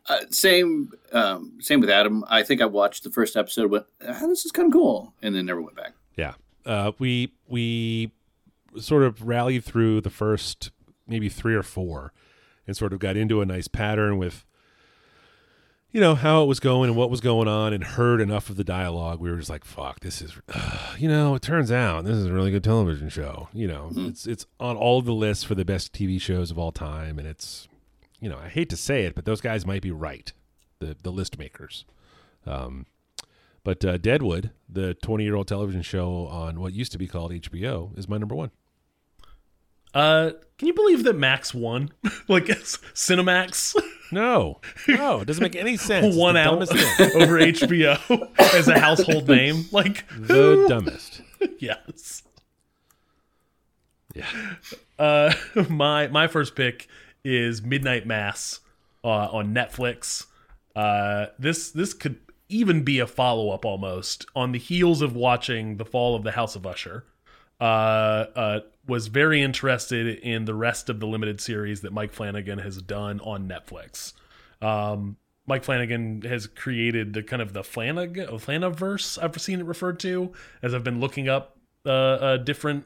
Uh, same, um, same with Adam. I think I watched the first episode. Went, ah, this is kind of cool, and then never went back. Yeah. Uh, we we sort of rallied through the first maybe three or four, and sort of got into a nice pattern with, you know, how it was going and what was going on, and heard enough of the dialogue. We were just like, "Fuck, this is," *sighs* you know. It turns out this is a really good television show. You know, it's it's on all the lists for the best TV shows of all time, and it's, you know, I hate to say it, but those guys might be right, the the list makers. Um, but uh, Deadwood, the 20 year old television show on what used to be called HBO, is my number one. Uh, can you believe that Max won? *laughs* like *laughs* Cinemax No, no, it doesn't make any sense. The out *laughs* over HBO as a household name. Like The dumbest. yes. Yeah. Uh, my my first pick is Midnight Mass uh, on Netflix. Uh, this this could even be a follow up almost on the heels of watching The Fall of the House of Usher. Uh, uh, was very interested in the rest of the limited series that Mike Flanagan has done on Netflix. Um, Mike Flanagan has created the kind of the Flanagan Flanaverse I've seen it referred to as I've been looking up uh, uh, different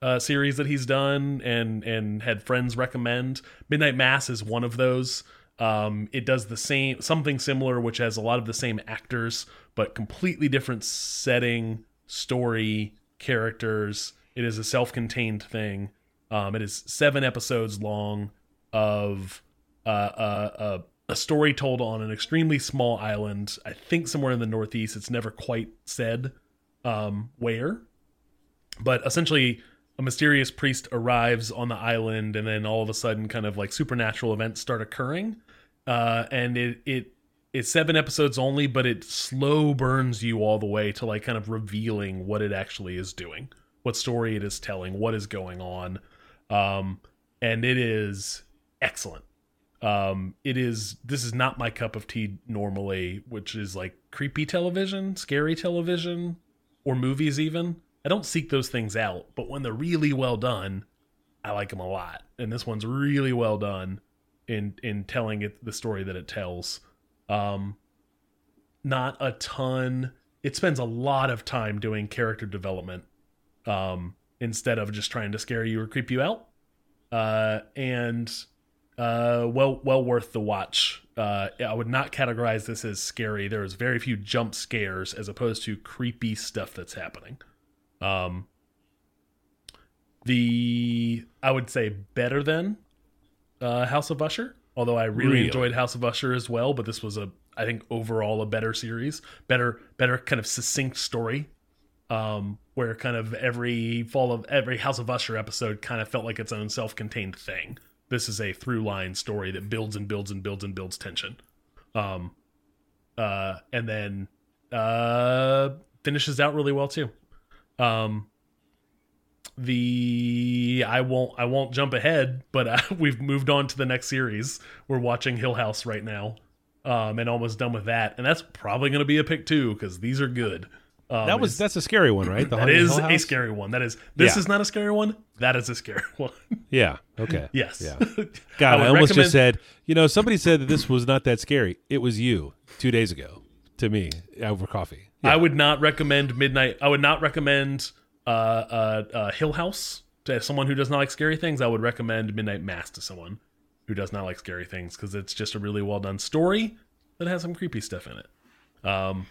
uh, series that he's done and and had friends recommend. Midnight Mass is one of those. Um, it does the same something similar, which has a lot of the same actors, but completely different setting, story, characters. It is a self-contained thing. Um, it is seven episodes long of uh, uh, uh, a story told on an extremely small island. I think somewhere in the Northeast. It's never quite said um, where, but essentially a mysterious priest arrives on the island and then all of a sudden kind of like supernatural events start occurring uh, and it it it's seven episodes only but it slow burns you all the way to like kind of revealing what it actually is doing what story it is telling what is going on. Um, and it is excellent. Um, it is this is not my cup of tea normally which is like creepy television scary television or movies even. I don't seek those things out but when they're really well done i like them a lot. And this one's really well done in in telling it the story that it tells. Um not a ton it spends a lot of time doing character development um instead of just trying to scare you or creep you out. Uh and uh well well worth the watch. Uh i would not categorize this as scary. There is very few jump scares as opposed to creepy stuff that's happening. Um the i would say better than uh house of usher although i really, Really? enjoyed house of usher as well but this was a i think overall a better series better better kind of succinct story. Um where kind of every fall of every house of usher episode kind of felt like its own self-contained thing this is a through line story that builds and builds and builds and builds tension um uh and then uh finishes out really well too um the I won't I won't jump ahead, but uh, *laughs* we've moved on to the next series. We're watching Hill House right now, um, and almost done with that. And that's probably going to be a pick too because these are good. Um, That was that's a scary one, right? *clears throat* The that Haunted is a scary one. That is this Yeah. is not a scary one. That is a scary *laughs* one. Yeah. Okay. yes. Yeah. *laughs* God, would I, almost recommend- just said, you know, somebody said that this was not that scary. It was you two days ago to me over coffee. I would not recommend Midnight. I would not recommend uh, uh, uh, Hill House to someone who does not like scary things. I would recommend Midnight Mass to someone who does not like scary things because it's just a really well done story that has some creepy stuff in it. Um,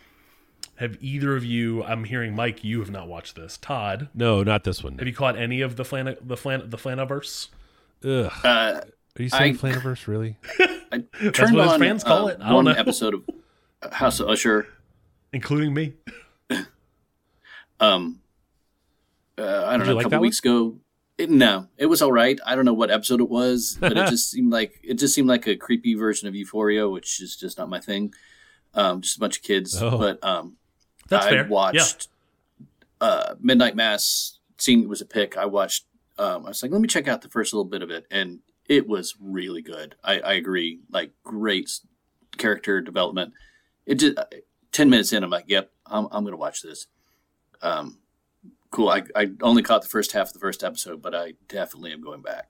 have either of you? I'm hearing Mike. You have not watched this. Todd, No, not this one. have you caught any of the Flan the Flan the Flanaverse? Uh, Are you saying I- Flaniverse, really? *laughs* I turned what his on fans call uh, it. I don't one know. episode of House of Usher. including me. *laughs* Um, uh, I don't Did know, you a couple that weeks ago. It, no, it was all right. I don't know what episode it was, but it *laughs* just seemed like it just seemed like a creepy version of Euphoria, which is just not my thing. Um, just a bunch of kids. Oh. But um, That's I fair. watched uh, Midnight Mass. Seeing it was a pick. I watched. Um, I was like, let me check out the first little bit of it, and it was really good. I, I agree. Like great character development. It just ten minutes in, I'm like, yep, I'm I'm gonna watch this. Um, cool. I I only caught the first half of the first episode, but I definitely am going back.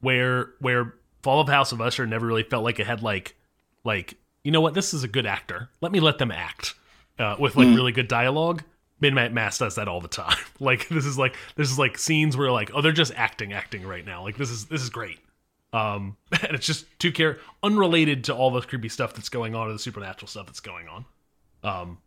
where where Fall of House of Usher never really felt like it had like like you know what this is a good actor let me let them act uh, with like really good dialogue. Midnight Mass does that all the time. *laughs* like this is like this is like scenes where like oh they're just acting acting right now. Like this is this is great. Um, *laughs* and it's just two care unrelated to all the creepy stuff that's going on or the supernatural stuff that's going on. Um,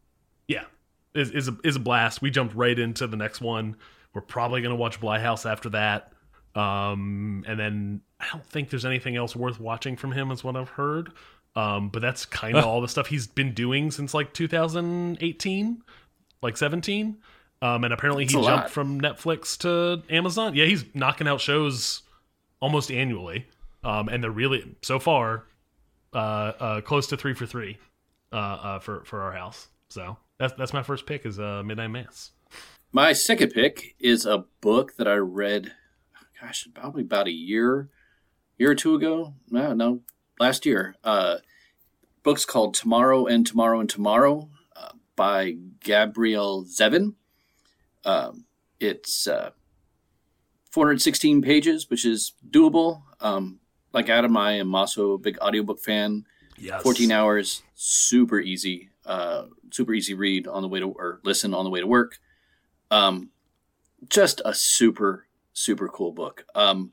yeah, is is a, is a blast. We jumped right into the next one. We're probably gonna watch Bly House after that. Um, and then I don't think there's anything else worth watching from him, is what I've heard. Um, but that's kind of all the stuff he's been doing since like 2018, like 17. Um, and apparently he That's a jumped lot. from Netflix to Amazon. Yeah, he's knocking out shows almost annually. Um, and they're really so far uh, uh, close to three for three uh, uh, for for our house. So that's that's my first pick is uh, Midnight Mass. My second pick is a book that I read, gosh, probably about a year, year or two ago. No, no, last year. Uh, book's called Tomorrow and Tomorrow and Tomorrow uh, by Gabrielle Zevin. Um, it's uh, 416 pages, which is doable. Um, like Adam, I am also a big audiobook fan. Yes, 14 hours, super easy, uh, super easy read on the way to or listen on the way to work. Um, just a super super cool book. Um,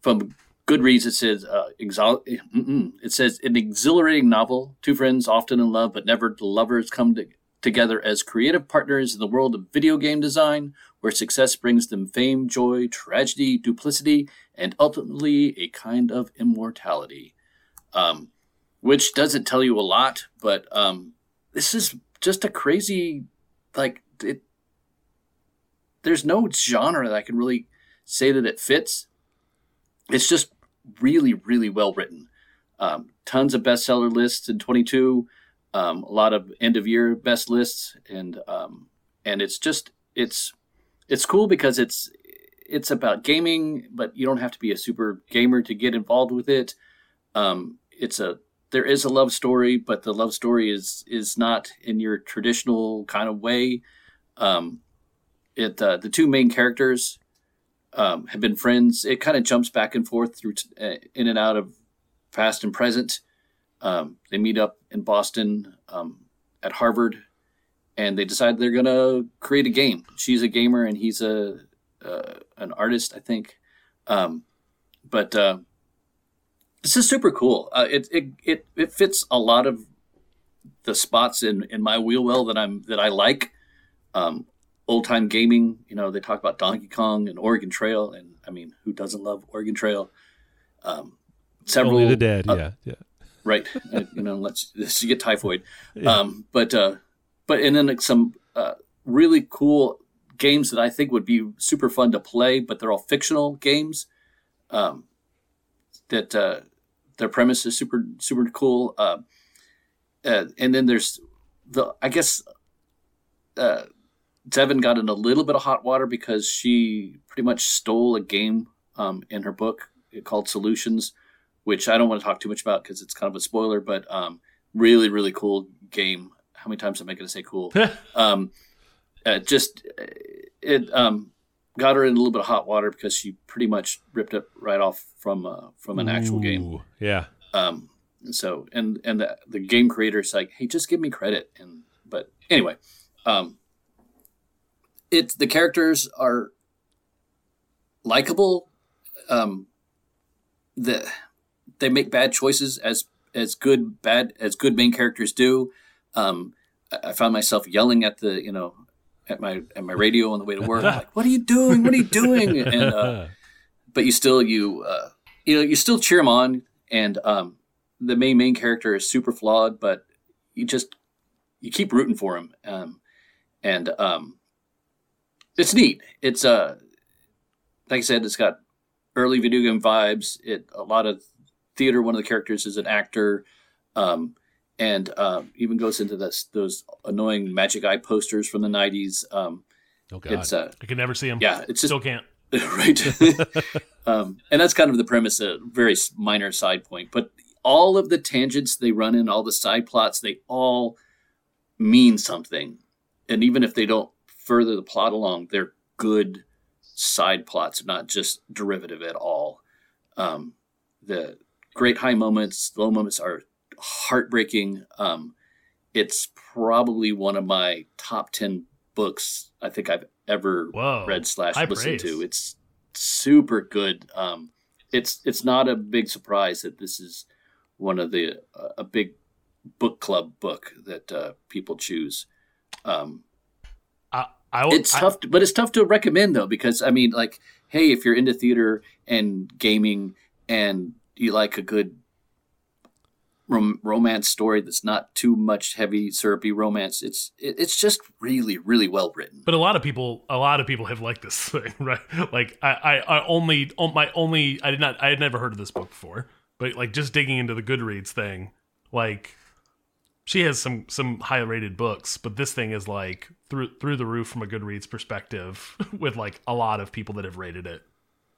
from Goodreads, it says uh, exol- it says an exhilarating novel. Two friends often in love but never lovers come to- together as creative partners in the world of video game design, where success brings them fame, joy, tragedy, duplicity, and ultimately a kind of immortality. Um, which doesn't tell you a lot, but um, this is just a crazy, like it. There's no genre that I can really say that it fits. It's just really, really well written. Um, tons of bestseller lists in 22, um, a lot of end of year best lists, and um, and it's just it's it's cool because it's it's about gaming, but you don't have to be a super gamer to get involved with it. Um, it's a there is a love story, but the love story is is not in your traditional kind of way. Um, it uh, the two main characters um, have been friends. It kind of jumps back and forth through t- uh, in and out of past and present. Um, they meet up in Boston um, at Harvard, and they decide they're gonna create a game. She's a gamer, and he's a uh, an artist, I think. Um, but uh, this is super cool. Uh, it, it it it fits a lot of the spots in in my wheel well that I'm that I like. Um, old time gaming. You know, they talk about Donkey Kong and Oregon Trail, and I mean, who doesn't love Oregon Trail? Um, several Only the dead. uh, yeah, yeah. right? Uh, you know, let's, let's you get typhoid. Um, but uh, but and then like some uh, really cool games that I think would be super fun to play, but they're all fictional games. Um, that uh, their premise is super super cool. Uh, uh, and then there's the I guess uh, Zevin got in a little bit of hot water because she pretty much stole a game um, in her book called Solutions, which I don't want to talk too much about because it's kind of a spoiler, but um, really, really cool game. How many times am I going to say cool? *laughs* um, uh, just uh, it um, got her in a little bit of hot water because she pretty much ripped it right off from uh, from an actual game. Yeah. Um, so and and the the game creator's like, hey, just give me credit. And but anyway, um, it's the characters are likable. Um, the they make bad choices as as good bad as good main characters do. Um, I, I found myself yelling at the you know at my at my radio on the way to work, like, "What are you doing? What are you doing?" *laughs* And uh, but you still you uh, you know you still cheer him on, and um, the main main character is super flawed, but you just you keep rooting for him, um, and um, it's neat. It's uh, like I said, it's got early video game vibes. It a lot of theater. One of the characters is an actor, um, and uh, even goes into this those annoying Magic Eye posters from the '90s. Um, Oh God. it's uh, I can never see him. yeah, it's just Still can't. *laughs* right. *laughs* um, and that's kind of the premise, a very minor side point. But all of the tangents they run in, all the side plots, they all mean something. And even if they don't further the plot along, they're good side plots, not just derivative at all. Um, the great high moments, low moments are heartbreaking. Um, it's probably one of my top 10 books I think I've ever Whoa. read slash listened praise. to. It's super good. Um, it's it's not a big surprise that this is one of the uh, a big book club book that uh, people choose. Um, I, I, it's I- tough, to, but it's tough to recommend though because I mean, like, hey, if you're into theater and gaming and you like a good rom- romance story that's not too much heavy syrupy romance, it's it, it's just really really well written. But a lot of people, a lot of people have liked this *laughs* thing, right? Like I, I, I only, oh, my only, I did not, I had never heard of this book before. But like just digging into the Goodreads thing, like she has some some high rated books, but this thing is like through through the roof from a Goodreads perspective, *laughs* with like a lot of people that have rated it.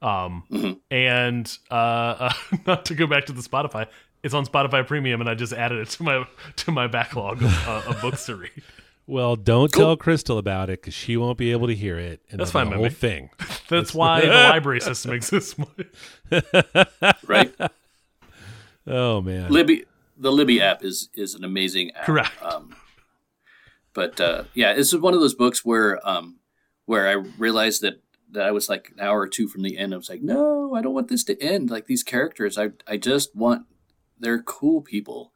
Um, Mhm. and uh, uh, *laughs* not to go back to the Spotify, it's on Spotify Premium, and I just added it to my to my backlog of, uh, of books to read. *laughs* well, don't tell Crystal about it because she won't be able to hear it. And That's then fine The whole me. thing. That's why the library system exists. Right? Oh man. Libby, the Libby app is is an amazing app. Correct. Um, but uh, yeah, this is one of those books where um, where I realized that that I was like an hour or two from the end. I was like, no, I don't want this to end. Like these characters, I I just want they're cool people,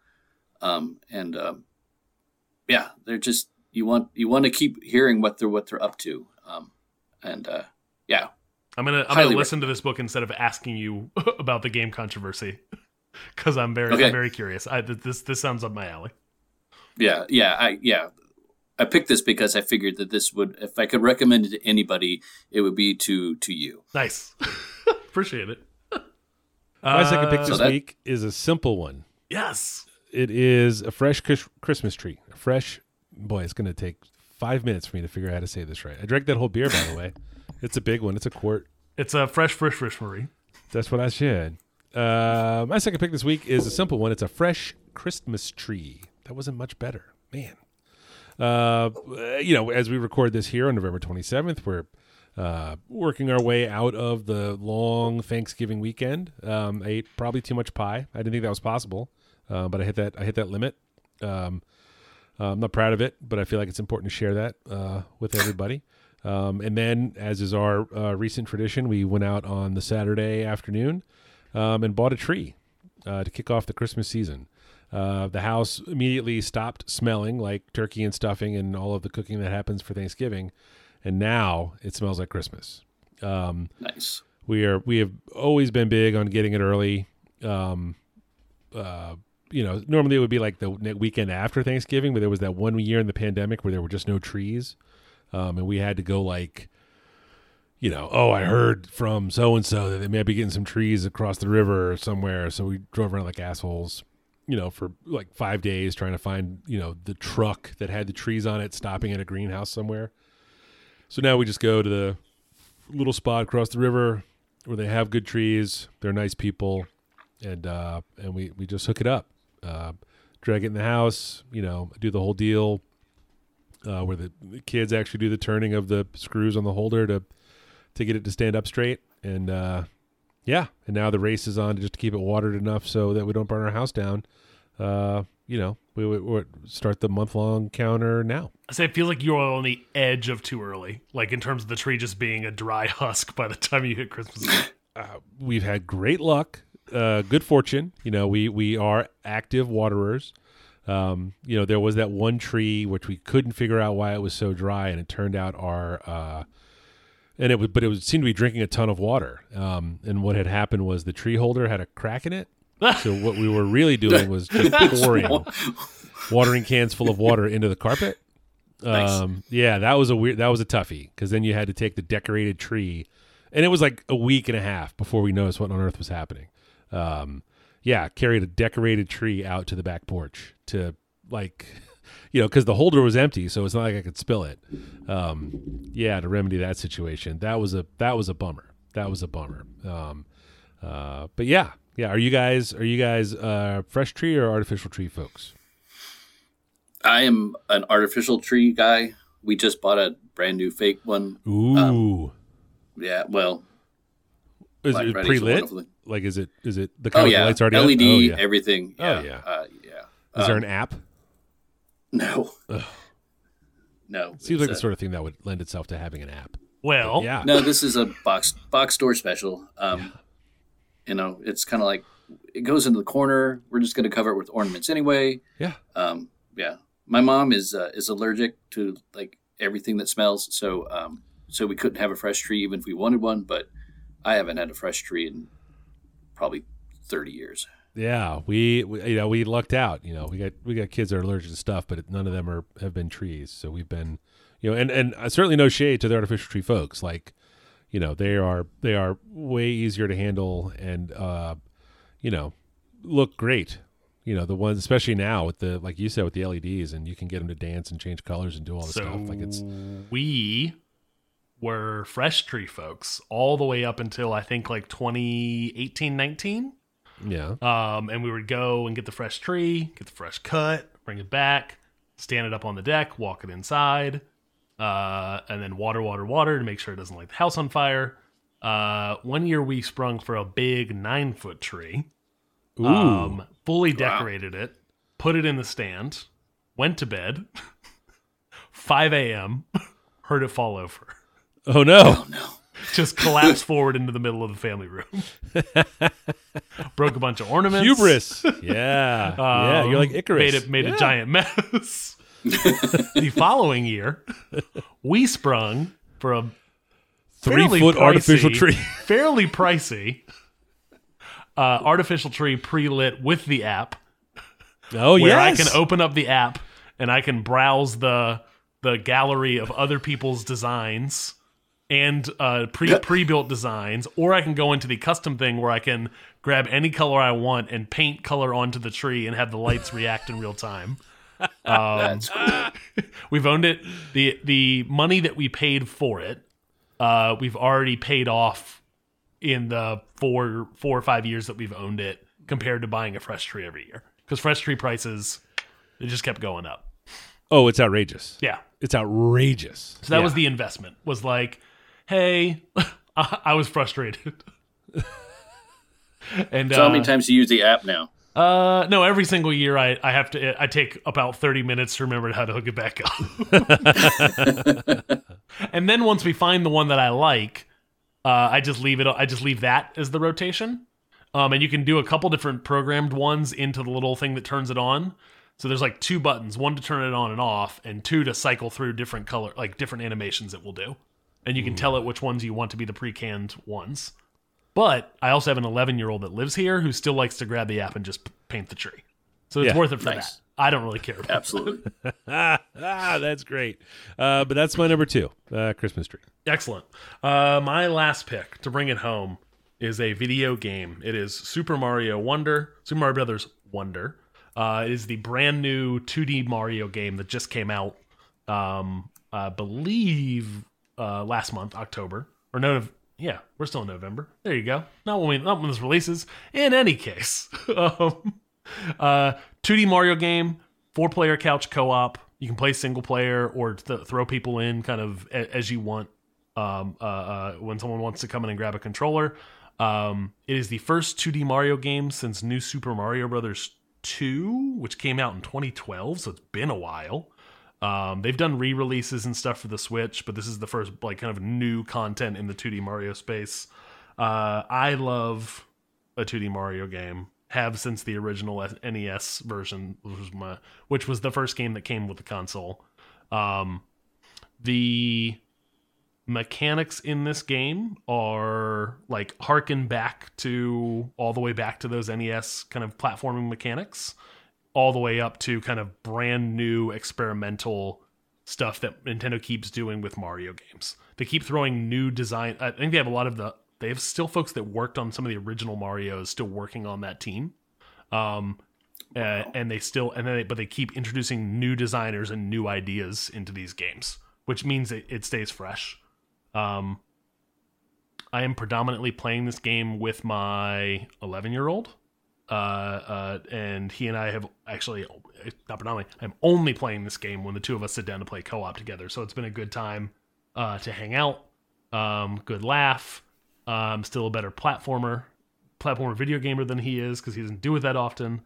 um, and um, yeah, they're just you want you want to keep hearing what they're what they're up to, um, and uh, yeah, I'm gonna I'm gonna listen to this book instead of asking you *laughs* about the game controversy because I'm very Okay. I'm very curious. I, this this sounds up my alley. Yeah, yeah, I yeah. I picked this because I figured that this would if I could recommend it to anybody, it would be to to you. Nice, *laughs* appreciate it. My second pick Uh, this So that- week is a simple one. Yes, It is a fresh Chris- Christmas tree. A fresh boy. It's going to take five minutes for me to figure out how to say this right. I drank that whole beer, by the way. *laughs* It's a big one. It's a quart. it's a fresh fresh fresh Marie. That's what I said. Uh, my second pick this week is a simple one. It's a fresh Christmas tree. That wasn't much better, man. Uh, you know, as we record this here on November 27th, we're uh, working our way out of the long Thanksgiving weekend. Um, I ate probably too much pie. I didn't think that was possible, uh, but I hit that. I hit that limit. Um, I'm not proud of it, but I feel like it's important to share that uh, with everybody. Um, and then, as is our uh, recent tradition, we went out on the Saturday afternoon um, and bought a tree uh, to kick off the Christmas season. Uh, the house immediately stopped smelling like turkey and stuffing and all of the cooking that happens for Thanksgiving, and now it smells like Christmas. Um, Nice. we are we have always been big on getting it early. Um, uh, you know, normally it would be like the weekend after Thanksgiving, but there was that one year in the pandemic where there were just no trees, um, and we had to go like, you know, oh, I heard from so and so that they may be getting some trees across the river or somewhere, so we drove around like assholes. You know, for like five days trying to find, you know, the truck that had the trees on it stopping at a greenhouse somewhere. So now we just go to the little spot across the river where they have good trees. They're nice people, and uh, and we we just hook it up, uh, drag it in the house. You know, do the whole deal. Uh, where the kids actually do the turning of the screws on the holder to to get it to stand up straight, and uh, yeah, and now the race is on to just to keep it watered enough so that we don't burn our house down. Uh, you know, we would start the month long counter now. I say it feels like you're on the edge of too early, like in terms of the tree just being a dry *laughs* husk by the time you hit Christmas. Eve. we've had great luck, uh, good fortune. You know, we we are active waterers. Um, you know, there was that one tree which we couldn't figure out why it was so dry, and it turned out our uh, and it was, but it was seemed to be drinking a ton of water. Um, and what had happened was the tree holder had a crack in it. *laughs* so what we were really doing was just pouring watering cans full of water into the carpet. Nice. Um, yeah, that was a weird, that was a toughie because then you had to take the decorated tree and it was like a week and a half before we noticed what on earth was happening. Um, yeah, carried a decorated tree out to the back porch to like, you know, because the holder was empty, so it's not like I could spill it. Um, yeah, to remedy that situation, that was a that was a bummer. That was a bummer. Um, uh, but yeah, yeah. Are you guys are you guys uh, fresh tree or artificial tree folks? I am an artificial tree guy. We just bought a brand new fake one. Ooh, Yeah, well, is it pre lit? Like, is it is it the oh kind of yeah, lights already LED. Oh, yeah. everything. Oh, Yeah, yeah. uh, yeah. Is there Um, an app? No, no. Seems it's like the sort of thing that would lend itself to having an app. Well, Yeah. No, this is a box box store special. Um, You know, it's kind of like it goes into the corner. We're just going to cover it with ornaments anyway. Yeah. Um, yeah, my mom is uh, is allergic to like everything that smells, so um, so we couldn't have a fresh tree even if we wanted one. But I haven't had a fresh tree in probably thirty years. Yeah, we, we you know we lucked out. You know, we got we got kids that are allergic to stuff, but none of them are have been trees. So we've been, you know, and and uh, certainly no shade to the artificial tree folks. Like, you know, they are they are way easier to handle and uh, you know, look great. You know, the ones especially now with the like you said with the LEDs, and you can get them to dance and change colors and do all this so stuff. Like it's we were fresh tree folks all the way up until I think like 2018, 19. Yeah, Um, and we would go and get the fresh tree, get the fresh cut, bring it back, stand it up on the deck, walk it inside, uh, and then water, water, water to make sure it doesn't light the house on fire. Uh, one year we sprung for a big nine foot tree, ooh, um, fully decorated it, put it in the stand, went to bed, *laughs* 5 a.m., *laughs* heard it fall over. oh no. Oh no, Just collapsed forward into the middle of the family room. *laughs* Broke a bunch of ornaments. hubris. *laughs* Yeah, yeah, you're like Um, Icarus. Made it made Yeah. a giant mess. the following year, we sprung for a three foot artificial tree. *laughs* fairly pricey uh, artificial tree pre-lit with the app, Oh yeah. where yes, I can open up the app and I can browse the the gallery of other people's designs and uh, pre pre built designs, or I can go into the custom thing where I can grab any color I want and paint color onto the tree and have the lights react in real time. *laughs* Um, That's *laughs* cool. We've owned it. the The money that we paid for it, uh, we've already paid off in the four four or five years that we've owned it, compared to buying a fresh tree every year. Because fresh tree prices, they just kept going up. Oh, it's outrageous. Yeah. It's outrageous. So that Yeah. was the investment. Was like, hey, *laughs* I, I was frustrated. *laughs* and So how uh, many times do you use the app now? Uh, no, every single year I, I have to I take about thirty minutes to remember how to hook it back up. *laughs* and then once we find the one that I like, uh, I just leave it. I just leave that as the rotation. Um, and you can do a couple different programmed ones into the little thing that turns it on. So there's like two buttons, one to turn it on and off, and two to cycle through different color, like different animations it will do. And you can tell it which ones you want to be the pre-canned ones. But I also have an 11 year old that lives here who still likes to grab the app and just paint the tree. So it's Yeah, worth it for nice. that. I don't really care. About. *laughs* Absolutely. ah, *laughs* ah, that's great. Uh, but that's my number two, uh, Christmas tree. Excellent. Uh, my last pick to bring it home is a video game. It is Super Mario Wonder, Super Mario Brothers Wonder. Uh, it is the brand new 2D Mario game that just came out, um, I believe, uh, last month, October or no, yeah, we're still in November. There you go. Not when we, not when this releases. In any case, *laughs* um, uh, 2D Mario game, four player couch co op. You can play single player or th- throw people in kind of as you want um, uh, uh, when someone wants to come in and grab a controller. Um, it is the first 2D Mario game since New Super Mario Brothers 2, which came out in 2012, so it's been a while. Um, they've done re-releases and stuff for the Switch, but this is the first like kind of new content in the 2D Mario space. Uh, I love a 2D Mario game. Have since the original NES version, which was my, which was the first game that came with the console. Um, the mechanics in this game are like harken back to all the way back to those NES kind of platforming mechanics, all the way up to kind of brand new experimental stuff that Nintendo keeps doing with Mario games. They keep throwing new design. I think they have a lot of the. They have still folks that worked on some of the original Mario's still working on that team. Um, uh, and they still and then they, but they keep introducing new designers and new ideas into these games, which means it, it stays fresh. Um, I am predominantly playing this game with my 11 year old. Uh, uh, and he and I have actually not predominantly. I'm only playing this game when the two of us sit down to play co-op together. So it's been a good time uh, to hang out. Um, good laugh. Um, still a better platformer, platformer video gamer than he is because he doesn't do it that often.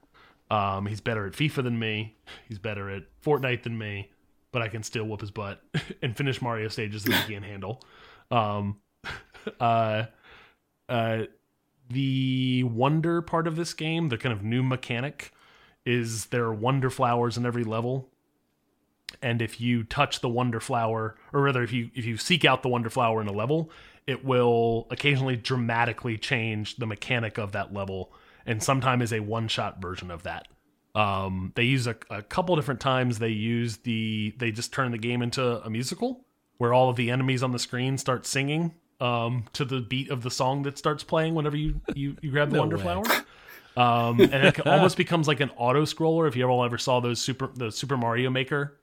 Um, he's better at FIFA than me. He's better at Fortnite than me, but I can still whoop his butt *laughs* and finish Mario stages that he can't handle. Um, *laughs* uh, uh, the wonder part of this game, the kind of new mechanic, is there are wonder flowers in every level. And if you touch the wonder flower, or rather, if you if you seek out the wonder flower in a level, it will occasionally dramatically change the mechanic of that level, and sometimes is a one shot version of that. Um, they use a, a couple different times. They use the they just turn the game into a musical where all of the enemies on the screen start singing um, to the beat of the song that starts playing whenever you you, you grab the No wonder way. flower. *laughs* Um, and it *laughs* almost becomes like an auto scroller. If you ever ever saw those super the Super Mario Maker,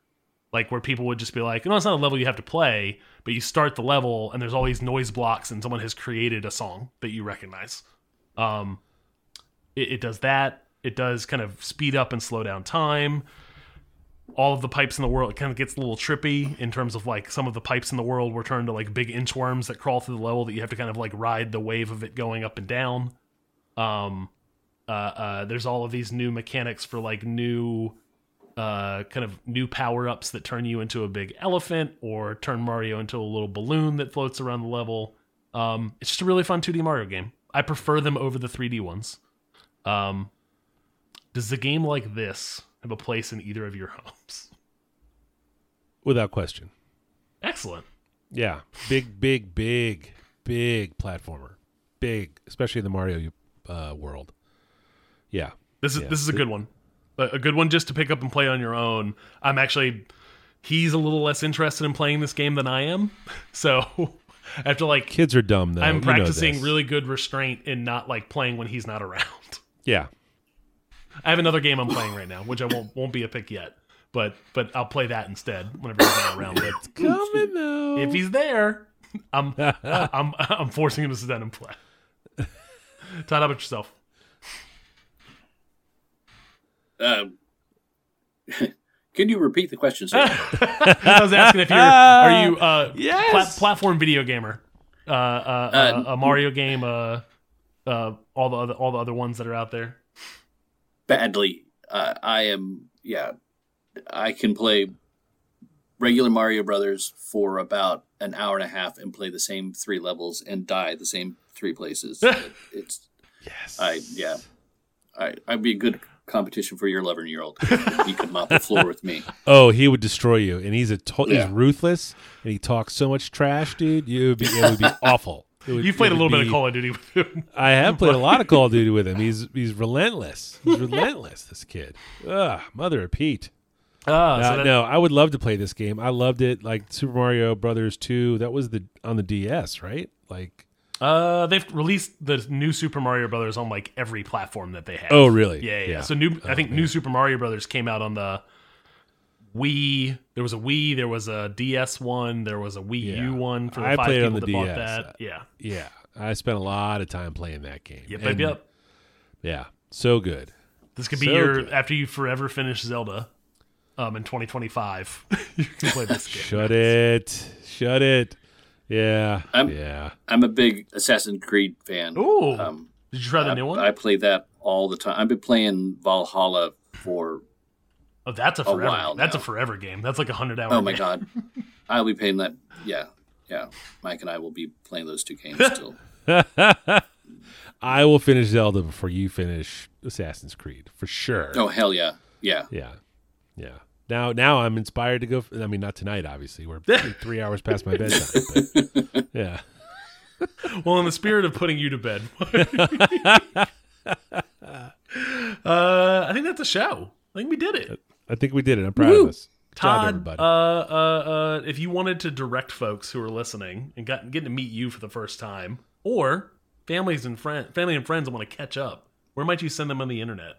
like where people would just be like, no, it's not a level you have to play, but you start the level and there's all these noise blocks and someone has created a song that you recognize. Um, it, it does that. It does kind of speed up and slow down time. All of the pipes in the world, it kind of gets a little trippy in terms of like some of the pipes in the world were turned to like big inchworms that crawl through the level that you have to kind of like ride the wave of it going up and down. Um, uh, uh, there's all of these new mechanics for like new uh, kind of new power ups that turn you into a big elephant or turn Mario into a little balloon that floats around the level. Um, it's just a really fun 2D Mario game. I prefer them over the 3D ones. Um, does a game like this have a place in either of your homes? Without question. Excellent. Yeah, big, big, big, big platformer, big, especially in the Mario uh, world. Yeah, This is Yeah. this is a good one. A, good one just to pick up and play on your own. I'm actually he's a little less interested in playing this game than I am. *laughs* So *laughs* after like kids are dumb though. I'm You know practicing really good restraint in not like playing when he's not around. Yeah, I have another game I'm playing right now, which I won't won't be a pick yet. But but I'll play that instead whenever he's not around. But coming though. if he's there, I'm *laughs* I'm I'm forcing him to sit down and play. Todd, how about yourself? Um, *laughs* can you repeat the question, sir? *laughs* I was asking if you're are you uh Yes! plat- platform video gamer, uh, uh, uh, a Mario game, uh, uh, all the other all the other ones that are out there. Badly. Uh, I am. Yeah, I can play regular Mario Brothers for about an hour and a half and play the same three levels and die the same three places. It- *laughs* it's. yes. I yeah. I I'd be a good competition for your eleven year old. He could mop the floor with me. *laughs* Oh, he would destroy you, and he's a to- Yeah. he's ruthless, and he talks so much trash, dude. You would be it would be *laughs* awful. Would- You've played a little would bit of Call of Duty with him. *laughs* I have played a lot of Call of Duty with him. He's *laughs* he's relentless. He's relentless. This kid. Ugh, mother of Pete. Ah, Uh, so that- no, I would love to play this game. I loved it. Like Super Mario Brothers Two. That was the on the DS, right? Like, Uh, they've released the new Super Mario Brothers on like every platform that they have. oh really? yeah, yeah. So new, I think new Super Mario Brothers came out on the Wii. There was a Wii. There was a DS one. There was a Wii Yeah. U one for the I five played people on the that bought that. Yeah. yeah. I spent a lot of time playing that game. Yep. And, Yep. Yep. Yeah, so good. This could be So your good. after you forever finish Zelda, um, in 2025. *laughs* you can play this game. Shut it. Shut it. Yeah. I'm- yeah. I'm a big Assassin's Creed fan. Ooh. Um, Did you try the I, new one? I play that all the time. I've been playing Valhalla for oh, that's a forever. while that's a forever game. That's like a hundred hour. oh my game. god, *laughs* I'll be playing that. Yeah, yeah. Mike and I will be playing those two games *laughs* still. I will finish Zelda before you finish Assassin's Creed for sure. Oh hell yeah, yeah. Yeah, yeah. Now, now I'm inspired to go. I mean, not tonight, obviously. We're *laughs* three hours past my bedtime. But yeah, Well, in the spirit of putting you to bed, uh, I think that's a show. I think we did it. I think we did it. I'm proud of us. job, Todd, everybody. uh, uh, uh, if you wanted to direct folks who are listening and got getting to meet you for the first time, or families and friend, family and friends want to catch up, where might you send them on the internet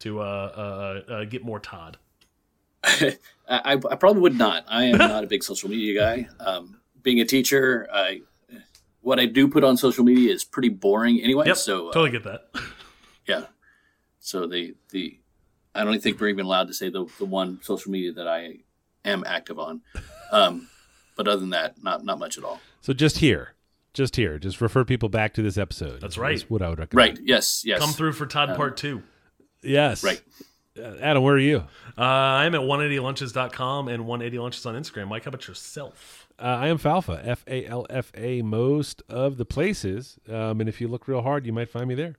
to uh, uh, uh, get more Todd? I, *laughs* I I probably would not. I am not a big social media guy. Um, being a teacher, I what I do put on social media is pretty boring anyway. Yep, so uh, totally get that. *laughs* yeah. So the the I don't think we're even allowed to say the the one social media that I am active on. Um, but other than that, not not much at all. so just here, just here, just refer people back to this episode. That's right. Is what I would recommend. Right? Yes. Yes. Come through for Todd Part Two. Yes. Right. Uh, Adam, where are you? Uh, I'm at 180lunches.com and 180lunches on Instagram. Mike, how about yourself? Uh, I am Falfa, F A L F A, most of the places. Um, and if you look real hard, you might find me there.